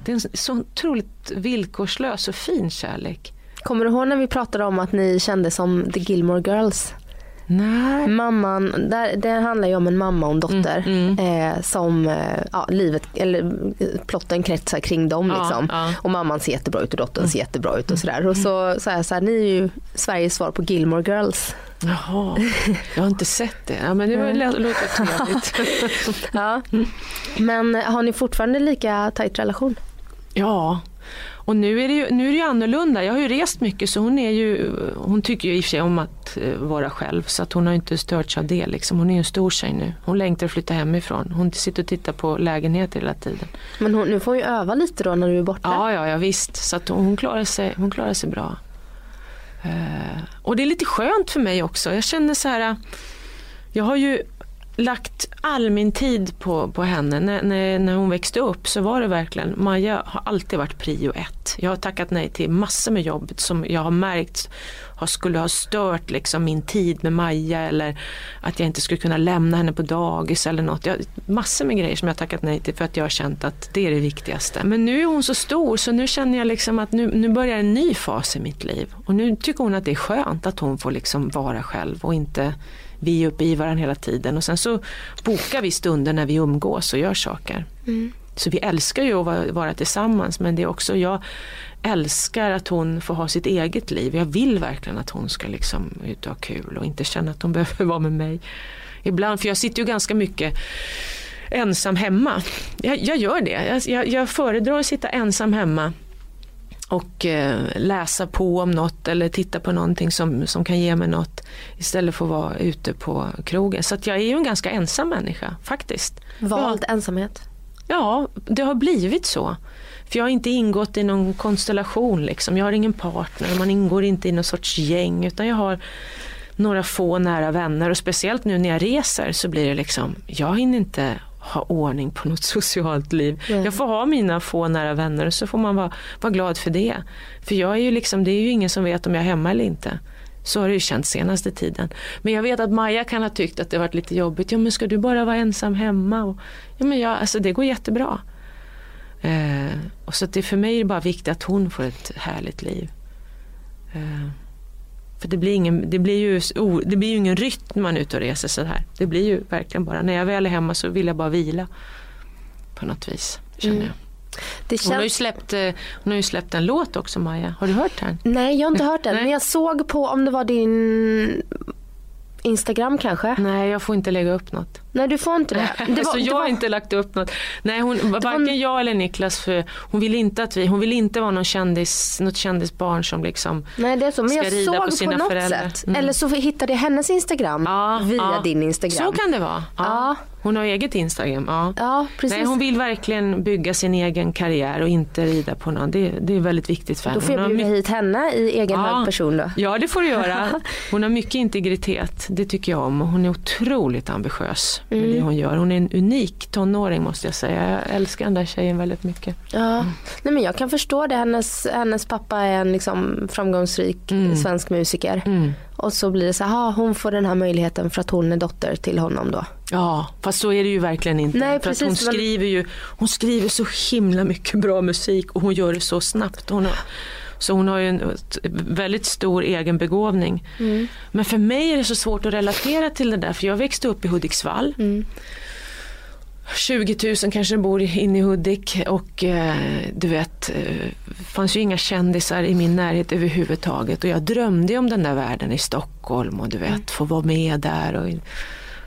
Det är en så otroligt villkorslös och fin kärlek. Kommer du ihåg när vi pratade om att ni kände som The Gilmore Girls? Nej. Mamman, där, det handlar ju om en mamma och en dotter Mm, Eh, som eh, ja, livet, eller plotten kretsar kring dem Ja, liksom. ja. Och mamman ser jättebra ut och dottern ser jättebra ut och sådär. Och så sa jag så här, ni är ju Sveriges svar på Gilmore Girls. Jaha, jag har inte sett det. Ja, men det var, lå- låter trevligt. Ja. Men har ni fortfarande lika tajt relation? Ja, och nu är, det ju, nu är det ju annorlunda. Jag har ju rest mycket så hon, är ju, hon tycker ju i och för sig om att eh, vara själv så att hon har inte störts av det. Liksom. Hon är ju en stor tjej nu. Hon längtar att flytta hemifrån. Hon sitter och tittar på lägenheter hela tiden. Men hon, nu får hon ju öva lite då när du är borta. Ja, ja, ja visst. Så att hon, klarar sig, hon klarar sig bra. Eh, och det är lite skönt för mig också. Jag känner så här, jag har ju lagt all min tid på, på henne. När, när, när hon växte upp så var det verkligen, Maja har alltid varit prio ett. Jag har tackat nej till massor med jobb som jag har märkt har, skulle ha stört liksom min tid med Maja eller att jag inte skulle kunna lämna henne på dagis eller något. Jag, massor med grejer som jag har tackat nej till för att jag har känt att det är det viktigaste. Men nu är hon så stor så nu känner jag liksom att nu, nu börjar en ny fas i mitt liv. Och nu tycker hon att det är skönt att hon får liksom vara själv och inte vi är uppe i varandra hela tiden. Och sen så bokar vi stunder när vi umgås och gör saker. Så vi älskar ju att vara, vara tillsammans men det är också, jag älskar att hon får ha sitt eget liv. Jag vill verkligen att hon ska liksom ut och ha kul och inte känna att hon behöver vara med mig. Ibland, för jag sitter ju ganska mycket ensam hemma. Jag, jag gör det. Jag, jag, jag föredrar att sitta ensam hemma och eh, läsa på om något eller titta på någonting som, som kan ge mig något. istället för att vara ute på krogen. Så jag är ju en ganska ensam människa faktiskt. Vald ensamhet. Ja, det har blivit så. För jag har inte ingått i någon konstellation liksom. Jag har ingen partner, man ingår inte i någon sorts gäng utan jag har några få nära vänner och speciellt nu när jag reser så blir det liksom, jag hinner inte ha ordning på något socialt liv. Nej. Jag får ha mina få nära vänner och så får man vara, vara glad för det. För jag är ju liksom, det är ju ingen som vet om jag är hemma eller inte. Så har det ju känts senaste tiden. Men jag vet att Maja kan ha tyckt att det varit lite jobbigt. Ja men ska du bara vara ensam hemma? Och, ja men jag, alltså det går jättebra. Eh, och så att det för mig är det bara viktigt att hon får ett härligt liv. Eh, för det blir, ingen, det, blir ju, oh, det blir ju ingen rytm när man är ute och reser så här. Det blir ju verkligen bara, när jag väl är hemma så vill jag bara vila. På något vis, känner Mm. jag. Det Hon har, ju känns... släppt, eh, hon har ju släppt en låt också Maja. Har du hört den? Nej jag har inte hört den Nej. men jag såg på om det var din Instagram kanske? Nej, jag får inte lägga upp något. Nej du får inte det. det så det jag har inte lagt upp något. Nej, hon, varken jag eller Niklas, för hon vill inte att vi, hon vill inte vara någon kändis, något kändisbarn som liksom Nej det är så men jag såg på på, sina något föräldrar. sätt. Mm. Eller så hittade jag hennes Instagram Ja, via ja. din Instagram. Så kan det vara. Ja. Ja. Hon har eget Instagram. Ja. Ja precis. Nej, hon vill verkligen bygga sin egen karriär och inte rida på någon. Det, det är väldigt viktigt för henne. Då får jag bjuda mycket- hit henne i egen Ja. hög person då. Ja, det får du göra. Hon har mycket integritet. Det tycker jag om. Hon är otroligt ambitiös med Mm. det hon gör. Hon är en unik tonåring måste jag säga. Jag älskar den där tjejen väldigt mycket. Ja. Nej, men jag kan förstå det. Hennes, hennes pappa är en liksom framgångsrik Mm. svensk musiker. Mm. Och så blir det så här, "Ah, hon får den här möjligheten för att hon är dotter till honom då. Ja, fast så är det ju verkligen inte. Nej, för hon precis, men- skriver ju hon skriver så himla mycket bra musik och hon gör det så snabbt. Hon har, så hon har ju en väldigt stor egen begåvning. Mm. Men för mig är det så svårt att relatera till det där för jag växte upp i Hudiksvall. Mm. 20 000 kanske bor inne i Hudik och eh, du vet, eh, fanns ju inga kändisar i min närhet överhuvudtaget och jag drömde om den där världen i Stockholm och du vet, få vara med där och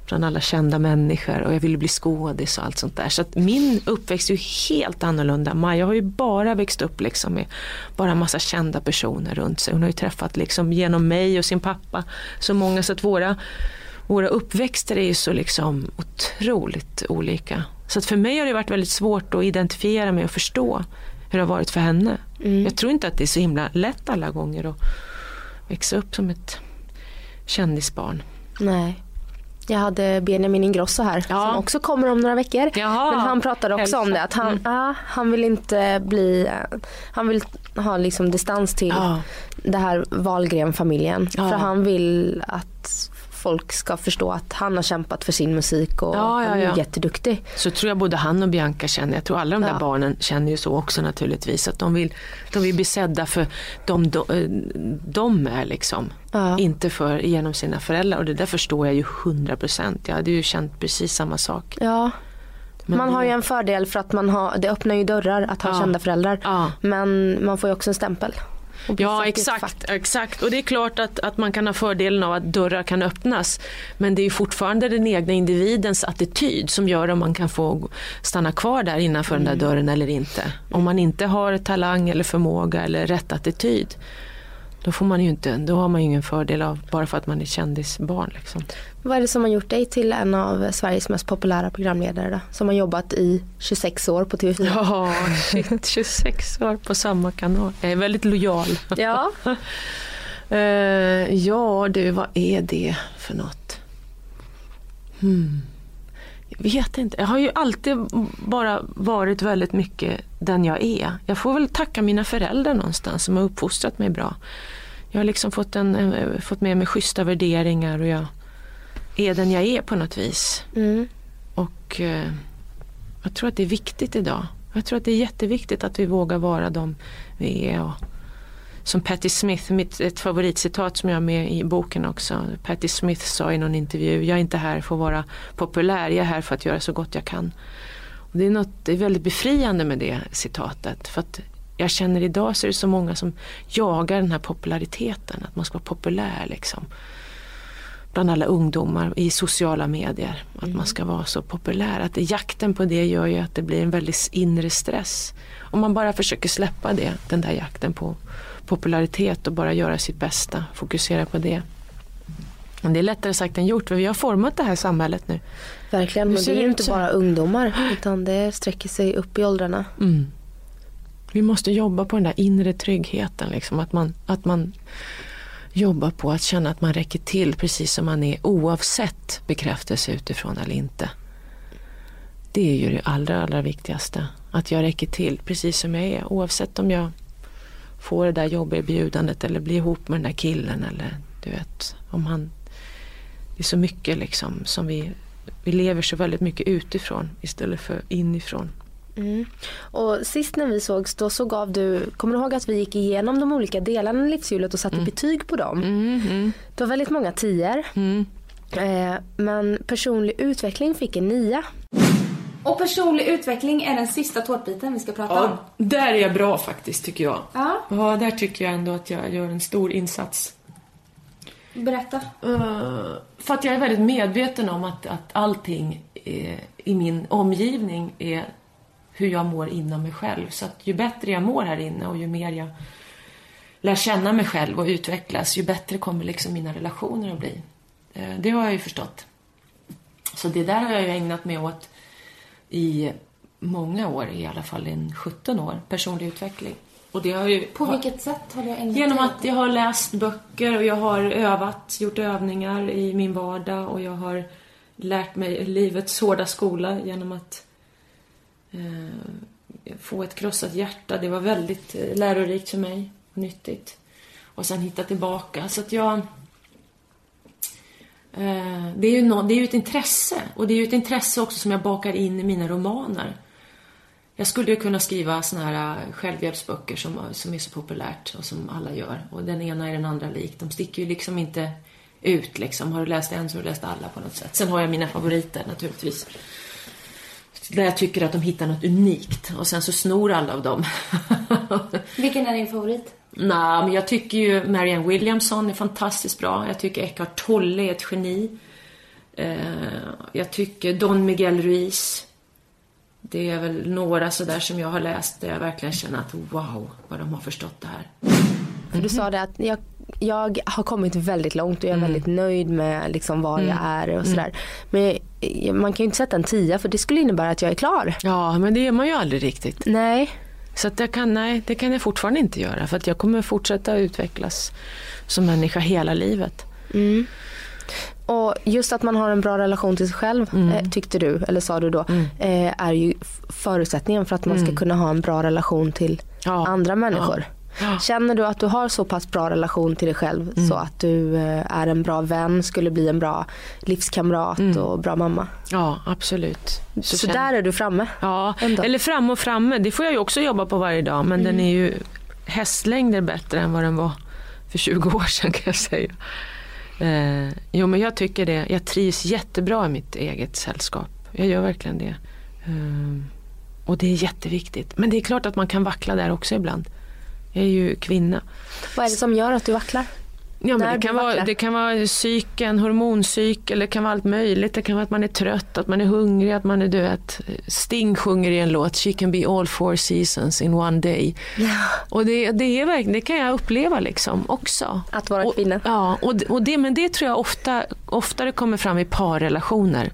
bland alla kända människor och jag ville bli skådis och allt sånt där. Så att min uppväxt är ju helt annorlunda. Maja har ju bara växt upp liksom med bara massa kända personer runt sig. Hon har ju träffat liksom genom mig och sin pappa så många så att våra våra uppväxter är ju så liksom otroligt olika. Så att för mig har det varit väldigt svårt att identifiera mig och förstå hur det har varit för henne. Mm. Jag tror inte att det är så himla lätt alla gånger att växa upp som ett kändisbarn. Nej. Jag hade Benjamin Ingrosso här Ja. som också kommer om några veckor. Jaha, Men han pratade också om hälsa. det att han, Mm. ja, han vill inte bli, han vill ha liksom distans till Ja. det här Wahlgren-familjen. Ja. För han vill att folk ska förstå att han har kämpat för sin musik och Ja, ja, han är ja. jätteduktig. Så tror jag både han och Bianca känner, jag tror alla de där barnen känner ju så också naturligtvis. Att de vill, de vill bli sedda för de, de, eh, de är liksom. Inte för genom sina föräldrar och det där förstår jag ju hundra procent. Jag hade ju känt precis samma sak. Ja. Men man har ju en fördel för att man har, det öppnar ju dörrar att ha kända föräldrar. Men man får ju också en stämpel. Ja exakt, exakt. Och det är klart att, att man kan ha fördelen av att dörrar kan öppnas. Men det är fortfarande den egna individens attityd som gör om man kan få stanna kvar där innanför den där dörren eller inte. Om man inte har talang eller förmåga eller rätt attityd. Då, får man ju inte, då har man ju ingen fördel av bara för att man är kändisbarn. Liksom. Vad är det som har gjort dig till en av Sveriges mest populära programledare då? Som har jobbat i 26 år på TV4. Ja, shit, 26 år på samma kanal. Jag är väldigt lojal. Ja. Eh, ja du, vad är det för något? Hmm. Jag vet inte. Jag har ju alltid bara varit väldigt mycket den jag är. Jag får väl tacka mina föräldrar någonstans som har uppfostrat mig bra. Jag har liksom fått, en, eh, fått med mig schyssta värderingar och jag är den jag är på något vis. Mm. Och eh, jag tror att det är viktigt idag. Jag tror att det är jätteviktigt att vi vågar vara de vi är. Och, som Patti Smith, mitt, ett favoritcitat som jag har med i boken också. Patti Smith sa i någon intervju, jag är inte här för att vara populär, jag är här för att göra så gott jag kan. Och det, är något, det är väldigt befriande med det citatet. För att jag känner idag så är det så många som jagar den här populariteten, att man ska vara populär liksom bland alla ungdomar i sociala medier. Att man ska vara så populär. Att jakten på det gör ju att det blir en väldigt inre stress. Om man bara försöker släppa det, den där jakten på popularitet och bara göra sitt bästa, fokusera på det. Det är lättare sagt än gjort för vi har format det här samhället nu. Verkligen, men det är ju inte bara ungdomar utan det sträcker sig upp i åldrarna. Mm. Vi måste jobba på den där inre tryggheten. Liksom, att, man, att man jobba på att känna att man räcker till precis som man är oavsett bekräftelse utifrån eller inte. Det är ju det allra, allra viktigaste. Att jag räcker till precis som jag är oavsett om jag får det där jobberbjudandet eller blir ihop med den där killen eller du vet om han det är så mycket liksom som vi vi lever så väldigt mycket utifrån istället för inifrån. Mm. Och sist när vi sågs då så gav du, kommer du ihåg att vi gick igenom de olika delarna i livshjulet och satte betyg på dem? Mm, mm, Det var väldigt många tior. mm. Eh, men personlig utveckling fick en nia. Och personlig utveckling är den sista tårtbiten vi ska prata om. Ja, där är jag bra faktiskt tycker jag. Ja, Ja, där tycker jag ändå att jag gör en stor insats. berätta. Eh, för att jag är väldigt medveten om att, att allting eh, i min omgivning är hur jag mår inom mig själv. Så att ju bättre jag mår här inne och ju mer jag lär känna mig själv och utvecklas, ju bättre kommer liksom mina relationer att bli. Eh, det har jag ju förstått. Så det där har jag ju ägnat mig åt i många år, i alla fall en 17 år, personlig utveckling. Och det har ju... På vilket sätt har du ägnat Genom att jag har läst böcker och jag har övat, gjort övningar i min vardag och jag har lärt mig livets hårda skola genom att Eh, få ett krossat hjärta. Det var väldigt eh, lärorikt för mig och nyttigt. Och sen hitta tillbaka. Så att jag... Eh, det, är ju no, det är ju ett intresse. Och det är ju ett intresse också som jag bakar in i mina romaner. Jag skulle ju kunna skriva såna här eh, självhjälpsböcker som, eh, som är så populärt och som alla gör. Och den ena är den andra lik. De sticker ju liksom inte ut liksom. Har du läst en så har du läst alla på något sätt. Sen har jag mina favoriter naturligtvis. Där jag tycker att de hittar något unikt. Och sen så snor alla av dem. Vilken är din favorit? Nej, men jag tycker ju Marianne Williamson är fantastiskt bra. Jag tycker Eckhart Tolle är ett geni. Eh, jag tycker Don Miguel Ruiz. Det är väl några sådär som jag har läst där jag verkligen känner att wow, vad de har förstått det här. För du sa det att jag, jag har kommit väldigt långt och jag är väldigt nöjd med liksom var jag är och sådär. Men jag, man kan ju inte sätta en tia för det skulle innebära att jag är klar. Ja, men det är man ju aldrig riktigt. Nej. Så att jag kan, nej, det kan jag fortfarande inte göra. För att jag kommer fortsätta utvecklas som människa hela livet. Mm. Och just att man har en bra relation till sig själv eh, tyckte du, eller sa du då, eh, är ju förutsättningen för att man ska kunna ha en bra relation till Ja. andra människor. Ja. Känner du att du har så pass bra relation till dig själv Mm. så att du eh, är en bra vän, skulle bli en bra livskamrat och bra mamma? Ja, absolut. Så, känner- där är du framme. Ja, Ändå. eller fram och framme. Det får jag ju också jobba på varje dag. Men den är ju hästlängder bättre än vad den var för 20 år sedan kan jag säga. Eh, jo men jag tycker det. Jag trivs jättebra i mitt eget sällskap. Jag gör verkligen det. Eh, och det är jätteviktigt. Men det är klart att man kan vackla där också ibland. Jag är ju kvinna. Vad är det som gör att du vacklar? Ja, men det, kan vara, det kan vara psyken, hormoncykel, det kan vara allt möjligt. Det kan vara att man är trött, att man är hungrig, att man är du vet. Sting sjunger i en låt, She can be all four seasons in one day. Och det, det, är verkligen, det kan jag uppleva liksom också. Att vara och, kvinna. Ja, och, och det, men det tror jag ofta, oftare kommer fram i parrelationer.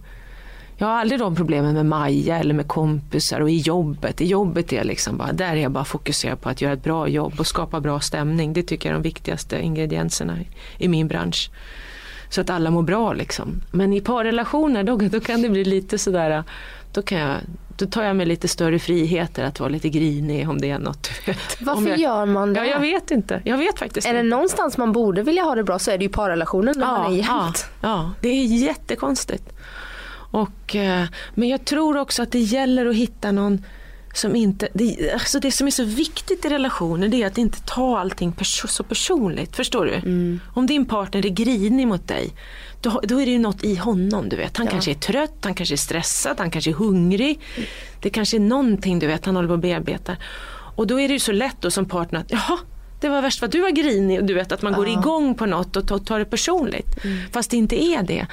Jag har aldrig de problemen med Maja eller med kompisar och i jobbet. I jobbet är jag liksom bara, där är jag bara fokuserad på att göra ett bra jobb och skapa bra stämning. Det tycker jag är de viktigaste ingredienserna i, i min bransch. Så att alla mår bra liksom. Men i parrelationer då, då kan det bli lite sådär, då, kan jag, då tar jag mig lite större friheter att vara lite grinig om det är något. Varför jag, gör man det? Ja, jag vet inte. Jag vet faktiskt Är det inte. någonstans man borde vilja ha det bra så är det ju parrelationen när man är jämt. Ja, ja, det är jättekonstigt. Och, eh, men jag tror också att det gäller att hitta någon som inte, det, alltså det som är så viktigt i relationer det är att inte ta allting perso- så personligt. Förstår du? Mm. Om din partner är grinig mot dig, då, då är det ju något i honom. du vet. Han kanske är trött, han kanske är stressad, han kanske är hungrig. Det kanske är någonting du vet, han håller på att bearbeta. Och då är det ju så lätt då som partner att, jaha, det var värst vad du var grinig. och Du vet att man går igång på något och tar, tar det personligt. Mm. Fast det inte är det.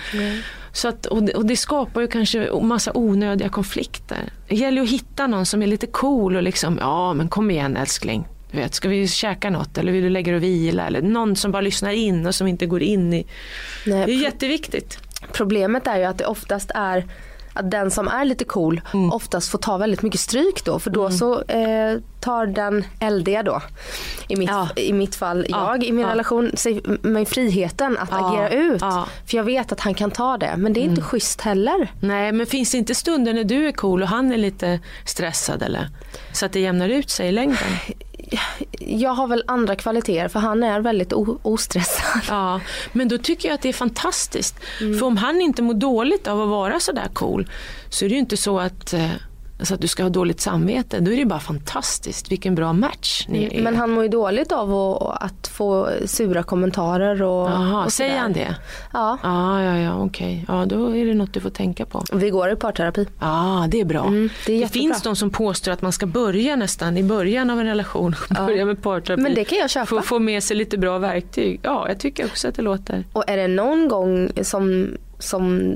Så att, och, det, och det skapar ju kanske massa onödiga konflikter. Det gäller ju att hitta någon som är lite cool och liksom, ja men kom igen älskling. Du vet, ska vi käka något eller vill du lägga dig och vila? Eller någon som bara lyssnar in och som inte går in i... Nej, Det är jätteviktigt. Problemet är ju att det oftast är att den som är lite cool Mm. oftast får ta väldigt mycket stryk då för då så eh, tar den eldiga då, i mitt, Ja. i mitt fall Ja. jag i min Ja. relation, mig friheten att agera ut. Mm. För jag vet att han kan ta det men det är inte schysst heller. Nej, men finns det inte stunder när du är cool och han är lite stressad eller? Så att det jämnar ut sig i längden? Jag har väl andra kvaliteter för han är väldigt ostressad. Ja, men då tycker jag att det är fantastiskt. Mm. För om han inte mår dåligt av att vara sådär cool så är det ju inte så att, alltså att du ska ha dåligt samvete. Då är det bara fantastiskt. Vilken bra match ni är. Mm, Men han mår ju dåligt av att, att få sura kommentarer och, Jaha, och säger han det? Ja, Ja, ja, ja, okej. Ja, då är det något du får tänka på. vi går i parterapi. Ja, det är bra. Mm, det är det finns de som påstår att man ska börja nästan i början av en relation. Börja med parterapi. Men det kan jag köpa. För att få med sig lite bra verktyg. Ja, jag tycker också att det låter. Och är det någon gång som, som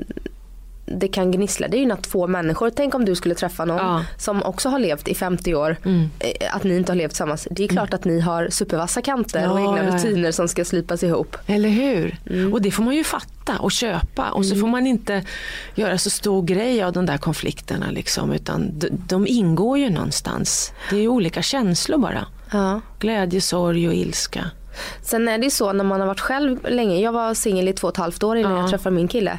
det kan gnissla, det är ju när två människor, tänk om du skulle träffa någon Ja. som också har levt i 50 år, Mm. eh, att ni inte har levt tillsammans. Det är klart att ni har supervassa kanter och Ja, egna ja, rutiner som ska slipas ihop. Eller hur? Mm. Och det får man ju fatta och köpa. Och så får man inte göra så stor grej av de där konflikterna. Liksom, utan de, de ingår ju någonstans. Det är ju olika känslor bara. Glädje, sorg och ilska. Sen är det ju så när man har varit själv länge, jag var singel i två och ett halvt år innan Ja. jag träffade min kille.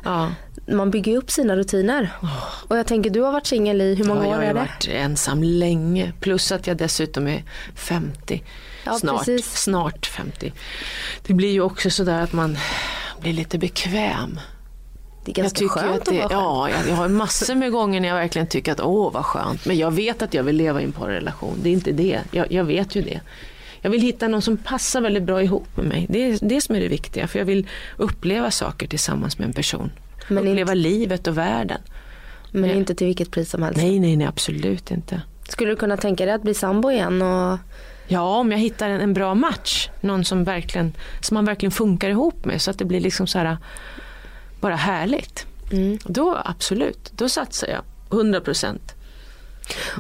Man bygger upp sina rutiner. Och jag tänker du har varit singel i hur många Ja, jag år har är det? varit ensam länge. Plus att jag dessutom är 50. Ja, snart, precis. snart 50. Det blir ju också sådär att man blir lite bekväm. Det är Jag ganska tycker skönt att det, att vara ja, jag, jag har massor med gånger när jag verkligen tycker att åh vad skönt. Men jag vet att jag vill leva i en parrelation. Det är inte det. Jag, jag vet ju det. Jag vill hitta någon som passar väldigt bra ihop med mig. Det är det som är det viktiga. För jag vill uppleva saker tillsammans med en person. Men uppleva livet och världen. Men inte till vilket pris som helst. Nej, nej, nej, absolut inte. Skulle du kunna tänka dig att bli sambo igen? Och... Ja, om jag hittar en, en bra match. Någon som, verkligen, som man verkligen funkar ihop med. Så att det blir liksom så här bara härligt. Mm. Då absolut, då satsar jag. 100 procent.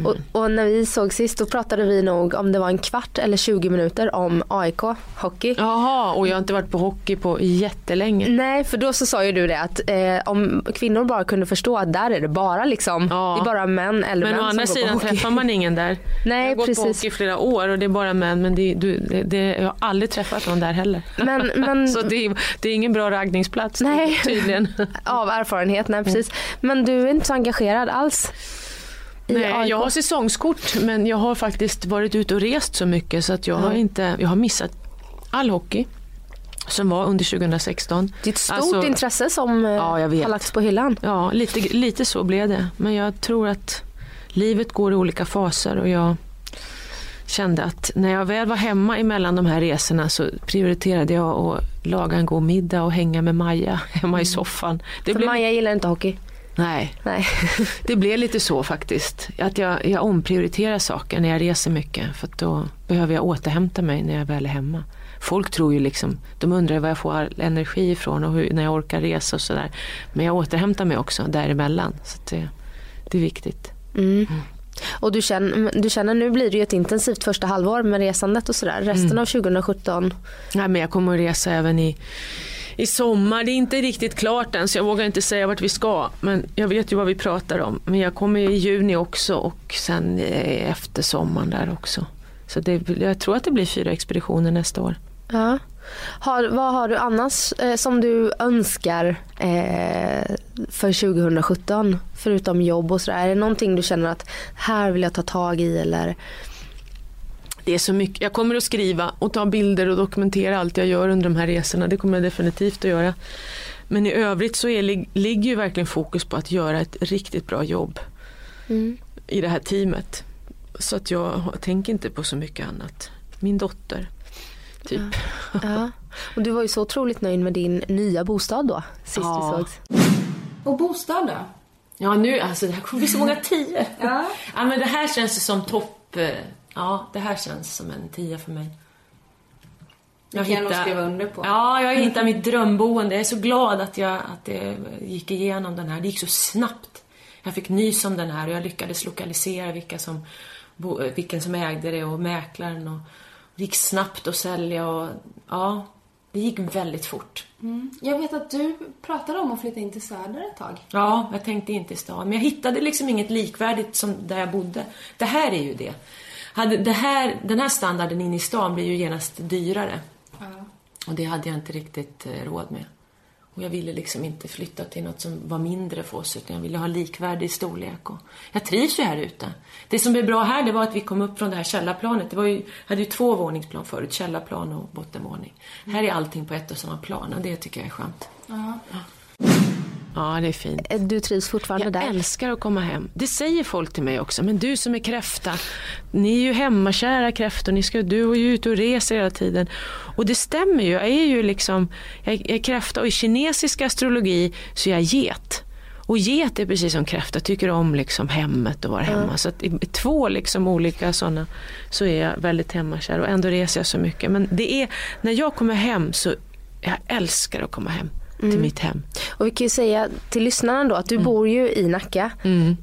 Och, och när vi såg sist då pratade vi nog om det var en kvart eller 20 minuter om AIK hockey. Jaha, och jag har inte varit på hockey på jättelänge. Nej för då så sa ju du det att eh, om kvinnor bara kunde förstå att där är det bara liksom, Ja. det är bara män eller Men män å andra som går sidan på hockey. träffar man ingen där. Nej, jag har gått på hockey i flera år och det är bara män men det, du, det, det, jag har aldrig träffat någon där heller. Men, men Så det, är- det är ingen bra raggningsplats Nej. tydligen. av erfarenhet, nej precis. Men du är inte så engagerad alls? Nej, AIK? jag har säsongskort men jag har faktiskt varit ute och rest så mycket så att jag, har, Ja. inte, jag har missat all hockey som var under 2016. Det är ett stort Alltså, intresse som eh, Ja, vet. har lagts på hyllan. Ja, lite, lite så blev det. Men jag tror att livet går i olika faser och jag kände att när jag väl var hemma emellan de här resorna så prioriterade jag att laga en god middag och hänga med Maja hemma i soffan. Det För blev, Maja gillar inte hockey. Nej, Nej. det blev lite så faktiskt. Att jag, jag omprioriterar saker när jag reser mycket för då behöver jag återhämta mig när jag väl är hemma. Folk tror ju liksom, de undrar var jag får all energi ifrån och hur, när jag orkar resa och sådär. Men jag återhämtar mig också däremellan. Så det, det är viktigt. Mm. Och du känner, du känner nu blir det ju ett intensivt första halvår med resandet och sådär. Resten Mm. av 2017. Nej, men jag kommer att resa även i, i sommar. Det är inte riktigt klart än så jag vågar inte säga vart vi ska. Men jag vet ju vad vi pratar om. Men jag kommer i juni också och sen eh, efter sommaren där också. Så det, jag tror att det blir fyra expeditioner nästa år. Ja. Har, vad har du annars eh, som du önskar eh, för 2017? Förutom jobb och sådär. Är det någonting du känner att här vill jag ta tag i eller? Det är så mycket. Jag kommer att skriva och ta bilder och dokumentera allt jag gör under de här resorna. Det kommer jag definitivt att göra. Men i övrigt så är, lig- ligger ju verkligen fokus på att göra ett riktigt bra jobb Mm. i det här teamet. Så att jag tänker inte på så mycket annat. Min dotter, typ. Ja. Och du var ju så otroligt nöjd med din nya bostad då, sist Ja. vi sågs. Och bostad då? Ja nu, alltså det här kommer bli så många tio. Ja. ja men det här känns ju som topp, eh, ja det här känns som en tia för mig. Det kan jag nog skriva under på. Ja, jag hittar mitt drömboende. Jag är så glad att, jag, att det gick igenom den här. Det gick så snabbt. Jag fick nys om den här och jag lyckades lokalisera vilka som vilken som ägde det och mäklaren. Och det gick snabbt att sälja och ja, det gick väldigt fort. Jag vet att du pratade om att flytta in till Söder ett tag. Ja, jag tänkte inte i stan. Men jag hittade liksom inget likvärdigt som där jag bodde. Det här är ju det. Hade det här, den här standarden inne i stan blir ju genast dyrare. Och det hade jag inte riktigt eh, råd med. Och jag ville liksom inte flytta till något som var mindre för oss, utan jag ville ha likvärdig storlek. Och jag trivs ju här ute. Det som är bra här, det var att vi kom upp från det här källarplanet. Det var ju, hade ju två våningsplan förut, källarplan och bottenvåning. Här är allting på ett och samma plan och det tycker jag är skönt. Ja, det är fint. Eh, Du trivs fortfarande Jag där? älskar att komma hem. Det säger folk till mig också. Men du som är kräfta, ni är ju hemmakära kräftor. Ni ska, du är ju ute och reser hela tiden. Och det stämmer ju. Jag är ju liksom, jag jag är kräfta och i kinesisk astrologi så är jag get. Och get är precis som kräfta, tycker om liksom hemmet och vara hemma. Så att i två liksom olika sådana så är jag väldigt hemmakär och ändå reser jag så mycket. Men det är, när jag kommer hem så, jag älskar att komma hem till mitt hem. Och vi kan ju säga till lyssnarna då att Mm. du bor ju i Nacka.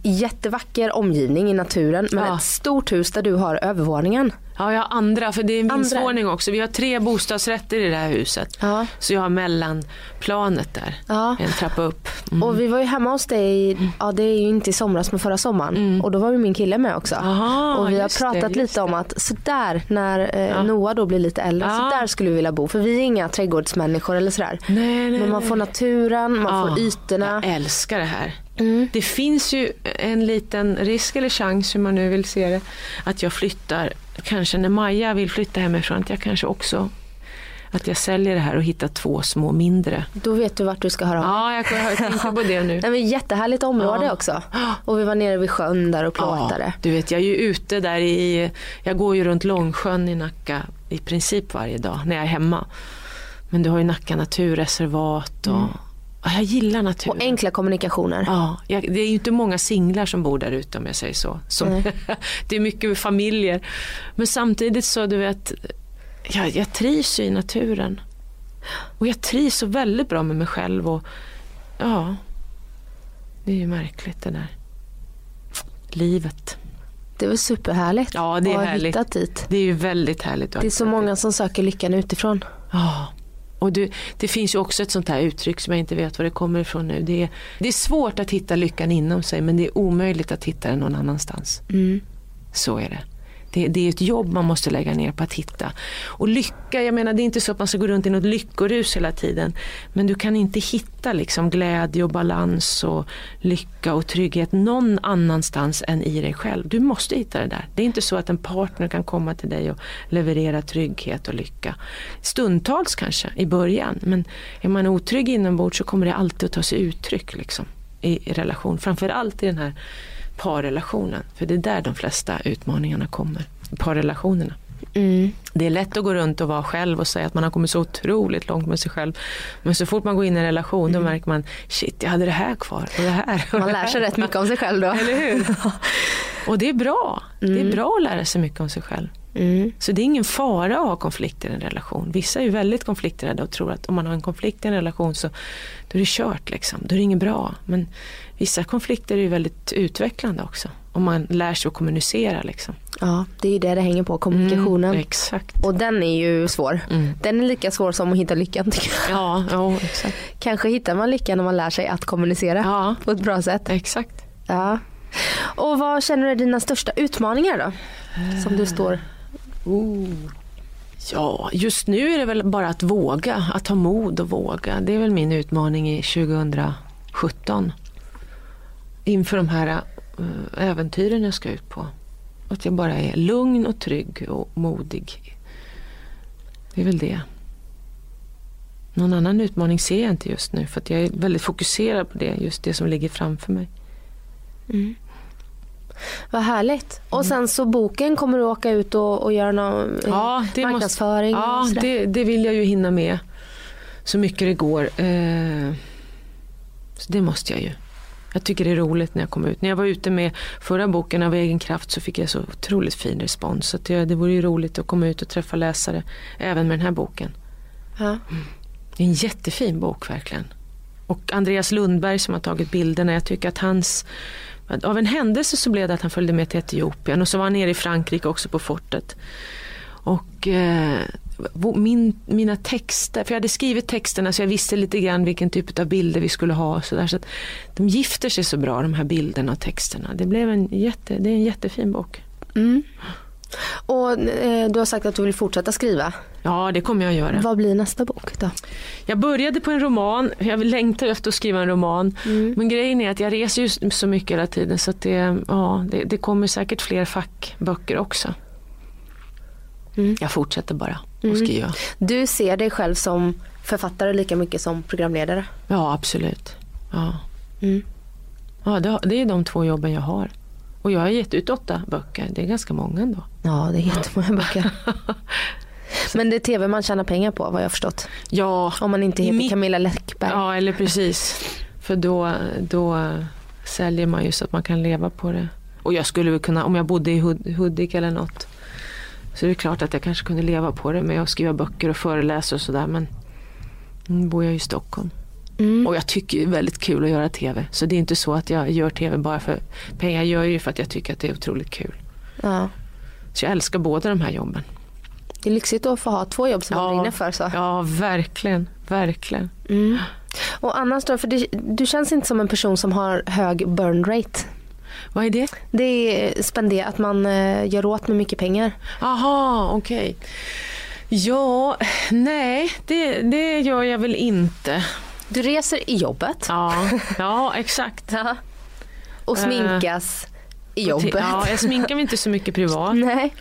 Jättevacker omgivning i naturen men Ja. ett stort hus där du har övervåningen. Ja, jag har andra, för det är en vindsvåning också. Vi har tre bostadsrätter i det här huset. Ja. Så jag har mellanplanet där, Ja. en trappa upp. Mm. Och vi var ju hemma hos dig, ja det är ju inte i somras men förra sommaren. Och då var ju min kille med också. Mm. Aha, och vi har det, pratat just lite om att sådär när eh, Noah då blir lite äldre, Ja. så där skulle vi vilja bo. För vi är inga trädgårdsmänniskor eller sådär. Nej, nej, men man får naturen, man får ytorna. Jag älskar det här. Mm. Det finns ju en liten risk eller chans, hur man nu vill se det, att jag flyttar, kanske när Maja vill flytta hemifrån, att jag kanske också att jag säljer det här och hittar två små mindre. Då vet du vart du ska höra av. Ja, jag, jag tänker på det nu. Nej, men jättehärligt område Ja. också. Och vi var nere vid sjön där och plåtade. Ja, du vet, jag är ju ute där i, jag går ju runt Långsjön i Nacka i princip varje dag när jag är hemma. Men du har ju Nacka naturreservat och ja, jag gillar naturen. Och enkla kommunikationer. Ja, jag, det är ju inte många singlar som bor där ute om jag säger så. Som, det är mycket familjer. Men samtidigt så du vet, jag, jag trivs ju i naturen. Och jag trivs så väldigt bra med mig själv och ja, det är ju märkligt det där. Livet. Det var superhärligt Ja, det är att ha härligt. hittat dit. Det är ju väldigt härligt. Det är så många som söker lyckan utifrån. Ja. Och du, det finns ju också ett sånt här uttryck som jag inte vet var det kommer ifrån nu. Det är, det är svårt att hitta lyckan inom sig men det är omöjligt att hitta den någon annanstans. Mm. Så är det. Det, det är ett jobb man måste lägga ner på att hitta. Och lycka, jag menar det är inte så att man ska gå runt i något lyckorus hela tiden. Men du kan inte hitta liksom glädje och balans och lycka och trygghet någon annanstans än i dig själv. Du måste hitta det där. Det är inte så att en partner kan komma till dig och leverera trygghet och lycka. Stundtals kanske i början men är man otrygg inombords så kommer det alltid att ta sig uttryck liksom, i, i relation. Framförallt i den här parrelationen. För det är där de flesta utmaningarna kommer. Parrelationerna. Mm. Det är lätt att gå runt och vara själv och säga att man har kommit så otroligt långt med sig själv. Men så fort man går in i en relation då märker man, shit jag hade det här kvar och det här. och Man det lär här. sig rätt mycket om sig själv då. Eller hur? Och det är bra. Det är bra att lära sig mycket om sig själv. Mm. Så det är ingen fara att ha konflikter i en relation. Vissa är ju väldigt konflikträdda och tror att om man har en konflikt i en relation så då är det kört liksom. Då är det inget bra. Men vissa konflikter är ju väldigt utvecklande också. Om man lär sig att kommunicera liksom. Ja, det är ju det det hänger på, kommunikationen. Mm, exakt. Och den är ju svår. Mm. Den är lika svår som att hitta lyckan tycker jag. Ja, ja, exakt. Kanske hittar man lyckan när man lär sig att kommunicera Ja, på ett bra sätt. exakt. Ja. Och vad känner du är dina största utmaningar då? Som du står... Ja, just nu är det väl bara att våga, att ha mod och våga. Det är väl min utmaning i 2017. Inför de här eh, äventyren jag ska ut på. Att jag bara är lugn och trygg och modig. Det är väl det. Någon annan utmaning ser jag inte just nu för att jag är väldigt fokuserad på det, just det som ligger framför mig. Mm. Vad härligt. Och sen så boken, kommer du åka ut och, och göra någon eh, Ja, det måste- marknadsföring? och Ja, sådär? det, det vill jag ju hinna med så mycket det går. Eh, så det måste jag ju. Jag tycker det är roligt när jag kommer ut. När jag var ute med förra boken av egen kraft så fick jag så otroligt fin respons. Så det, det vore ju roligt att komma ut och träffa läsare även med den här boken. Ja. Det är en jättefin bok verkligen. Och Andreas Lundberg som har tagit bilderna, jag tycker att hans av en händelse så blev det att han följde med till Etiopien och så var han nere i Frankrike också på fortet. Och eh, min, mina texter, för jag hade skrivit texterna så jag visste lite grann vilken typ av bilder vi skulle ha. Så där, så att de gifter sig så bra de här bilderna och texterna. Det, blev en jätte, det är en jättefin bok. Mm. Och eh, du har sagt att du vill fortsätta skriva. Ja, det kommer jag att göra. Vad blir nästa bok då? Jag började på en roman, jag längtar efter att skriva en roman. Mm. Men grejen är att jag reser ju så mycket hela tiden så att det, ja, det, det kommer säkert fler fackböcker också. Mm. Jag fortsätter bara att mm. skriva. Du ser dig själv som författare lika mycket som programledare? Ja, absolut. Ja, mm. ja det, det är de två jobben jag har. Och jag har gett ut åtta böcker, det är ganska många ändå. Ja, det är jättemånga böcker. Men det är tv man tjänar pengar på vad jag har förstått. Ja. Om man inte heter mitt... Camilla Läckberg. Ja, eller precis. För då, då säljer man ju så att man kan leva på det. Och jag skulle väl kunna, om jag bodde i Hudik eller något, så det är klart att jag kanske kunde leva på det med att skriva böcker och föreläsa och sådär. Men nu bor jag i Stockholm. Mm. Och jag tycker det är väldigt kul att göra tv. Så det är inte så att jag gör tv bara för pengar. Jag gör ju för att jag tycker att det är otroligt kul. Ja. Så jag älskar båda de här jobben. Det är lyxigt att få ha två jobb som ja. man brinner för. Så. Ja, verkligen. Verkligen. Mm. Och annars då, för det, du känns inte som en person som har hög burn rate. Vad är det? Det är spendera, att man eh, gör åt med mycket pengar. Aha, okej. Okay. Ja, nej, det, det gör jag väl inte. Du reser i jobbet. Ja, ja exakt. Ja. Och sminkas uh, i jobbet. Ja, jag sminkar mig inte så mycket privat. Nej.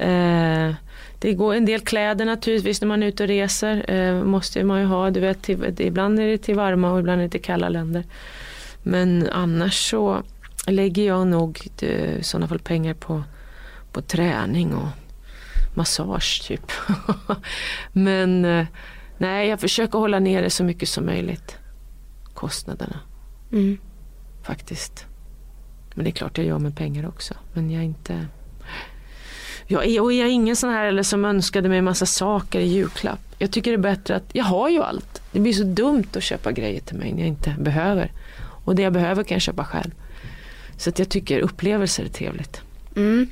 Uh, det går en del kläder naturligtvis när man är ute och reser. Uh, måste man ju ha. Du vet, till, ibland är det till varma och ibland är det till kalla länder. Men annars så lägger jag nog i sådana fall pengar på, på träning och massage typ. Men Nej, jag försöker hålla nere så mycket som möjligt. Kostnaderna. Mm. Faktiskt. Men det är klart jag gör med pengar också. Men jag är inte... Jag är, och jag är ingen sån här eller som önskade mig massa saker i julklapp. Jag tycker det är bättre att jag har ju allt. Det blir så dumt att köpa grejer till mig när jag inte behöver. Och det jag behöver kan jag köpa själv. Så att jag tycker upplevelser är trevligt. Mm.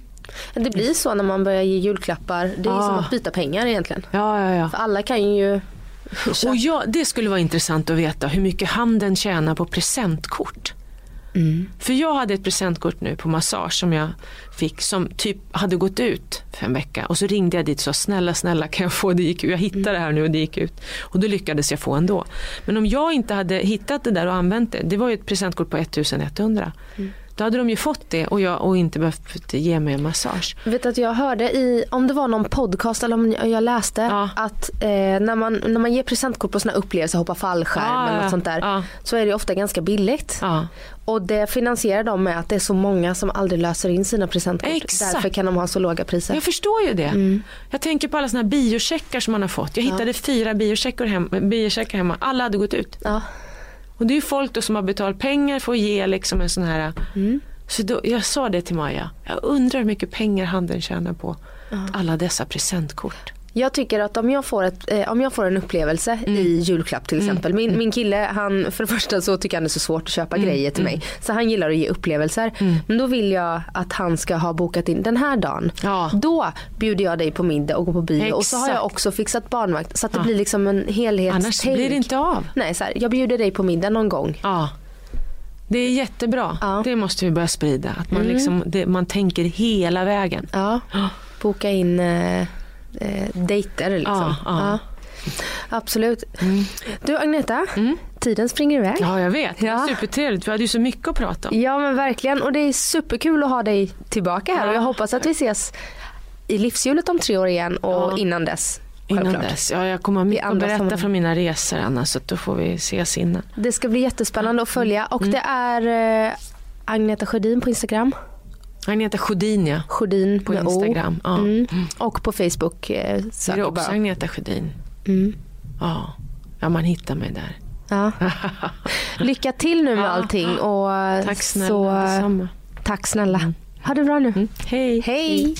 Det blir så när man börjar ge julklappar. Det är ja. som att byta pengar egentligen. Ja, ja, ja. För alla kan ju och ja, det skulle vara intressant att veta hur mycket handeln tjänar på presentkort. Mm. För jag hade ett presentkort nu på massage som jag fick som typ hade gått ut för en vecka och så ringde jag dit och sa snälla snälla kan jag få det gick ut. Jag hittade det här nu och det gick ut. Och då lyckades jag få ändå. Men om jag inte hade hittat det där och använt det, det var ju ett presentkort på 1100. Mm. Då hade de ju fått det och, jag, och inte behövt ge mig en massage. Vet att jag hörde i, om det var någon podcast eller om jag läste ja. att eh, när, man, när man ger presentkort på sådana upplevelser, hoppa fallskärm ja, eller något sånt där. Ja. Så är det ofta ganska billigt. Och det finansierar de med att det är så många som aldrig löser in sina presentkort. Exakt. Därför kan de ha så låga priser. Jag förstår ju det. Mm. Jag tänker på alla sådana här biocheckar som man har fått. Jag hittade fyra biocheckar, hem, biocheckar hemma. Alla hade gått ut. Och det är folk då som har betalat pengar för att ge liksom en sån här mm. Så då, jag sa det till Maja, jag undrar hur mycket pengar handeln tjänar på uh. alla dessa presentkort. Jag tycker att om jag får, ett, eh, om jag får en upplevelse mm. i julklapp till mm. exempel. Min, mm. min kille, han, för det första så tycker han det är så svårt att köpa mm. grejer till mig. Mm. Så han gillar att ge upplevelser. Mm. Men då vill jag att han ska ha bokat in den här dagen. Ja. Då bjuder jag dig på middag och går på bio. Exakt. Och så har jag också fixat barnvakt. Så att det ja. blir liksom en helhetstänk. Annars blir det inte av. Nej, så här, jag bjuder dig på middag någon gång. Ja. Det är jättebra. Ja. Det måste vi börja sprida. Att man, liksom, det, man tänker hela vägen. Ja. Boka in eh, eh, dejter liksom. Ja, ja. Absolut. Mm. Du Agneta, mm. tiden springer iväg. Ja jag vet, det är supertrevligt. Vi hade ju så mycket att prata om. Ja men verkligen och det är superkul att ha dig tillbaka här ja. och jag hoppas att vi ses i livshjulet om tre år igen och ja. innan dess. Innan dess, ja jag kommer mycket att berätta som... från mina resor Anna så då får vi ses innan. Det ska bli jättespännande att följa och mm. det är eh, Agneta Sjödin på Instagram. Agneta Sjödin ja. Sjödin på Instagram. Ja. Mm. Och på Facebook. Eh, är det också bara. Agneta Sjödin? Mm. Ja. ja, man hittar mig där. Ja. Lycka till nu med ja. allting. Och tack snälla, så, detsamma. Tack snälla. Mm. Ha det bra nu. Mm. Hej. Hej.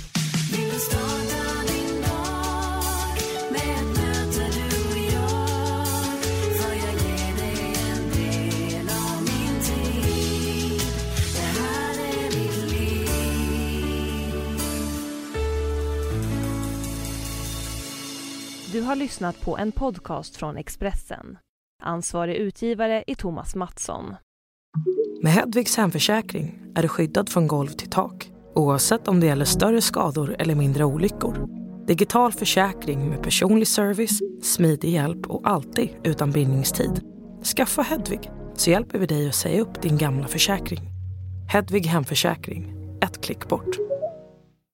Du har lyssnat på en podcast från Expressen. Ansvarig utgivare är Thomas Mattsson. Med Hedvigs hemförsäkring är du skyddad från golv till tak oavsett om det gäller större skador eller mindre olyckor. Digital försäkring med personlig service, smidig hjälp och alltid utan bindningstid. Skaffa Hedvig så hjälper vi dig att säga upp din gamla försäkring. Hedvig hemförsäkring, ett klick bort.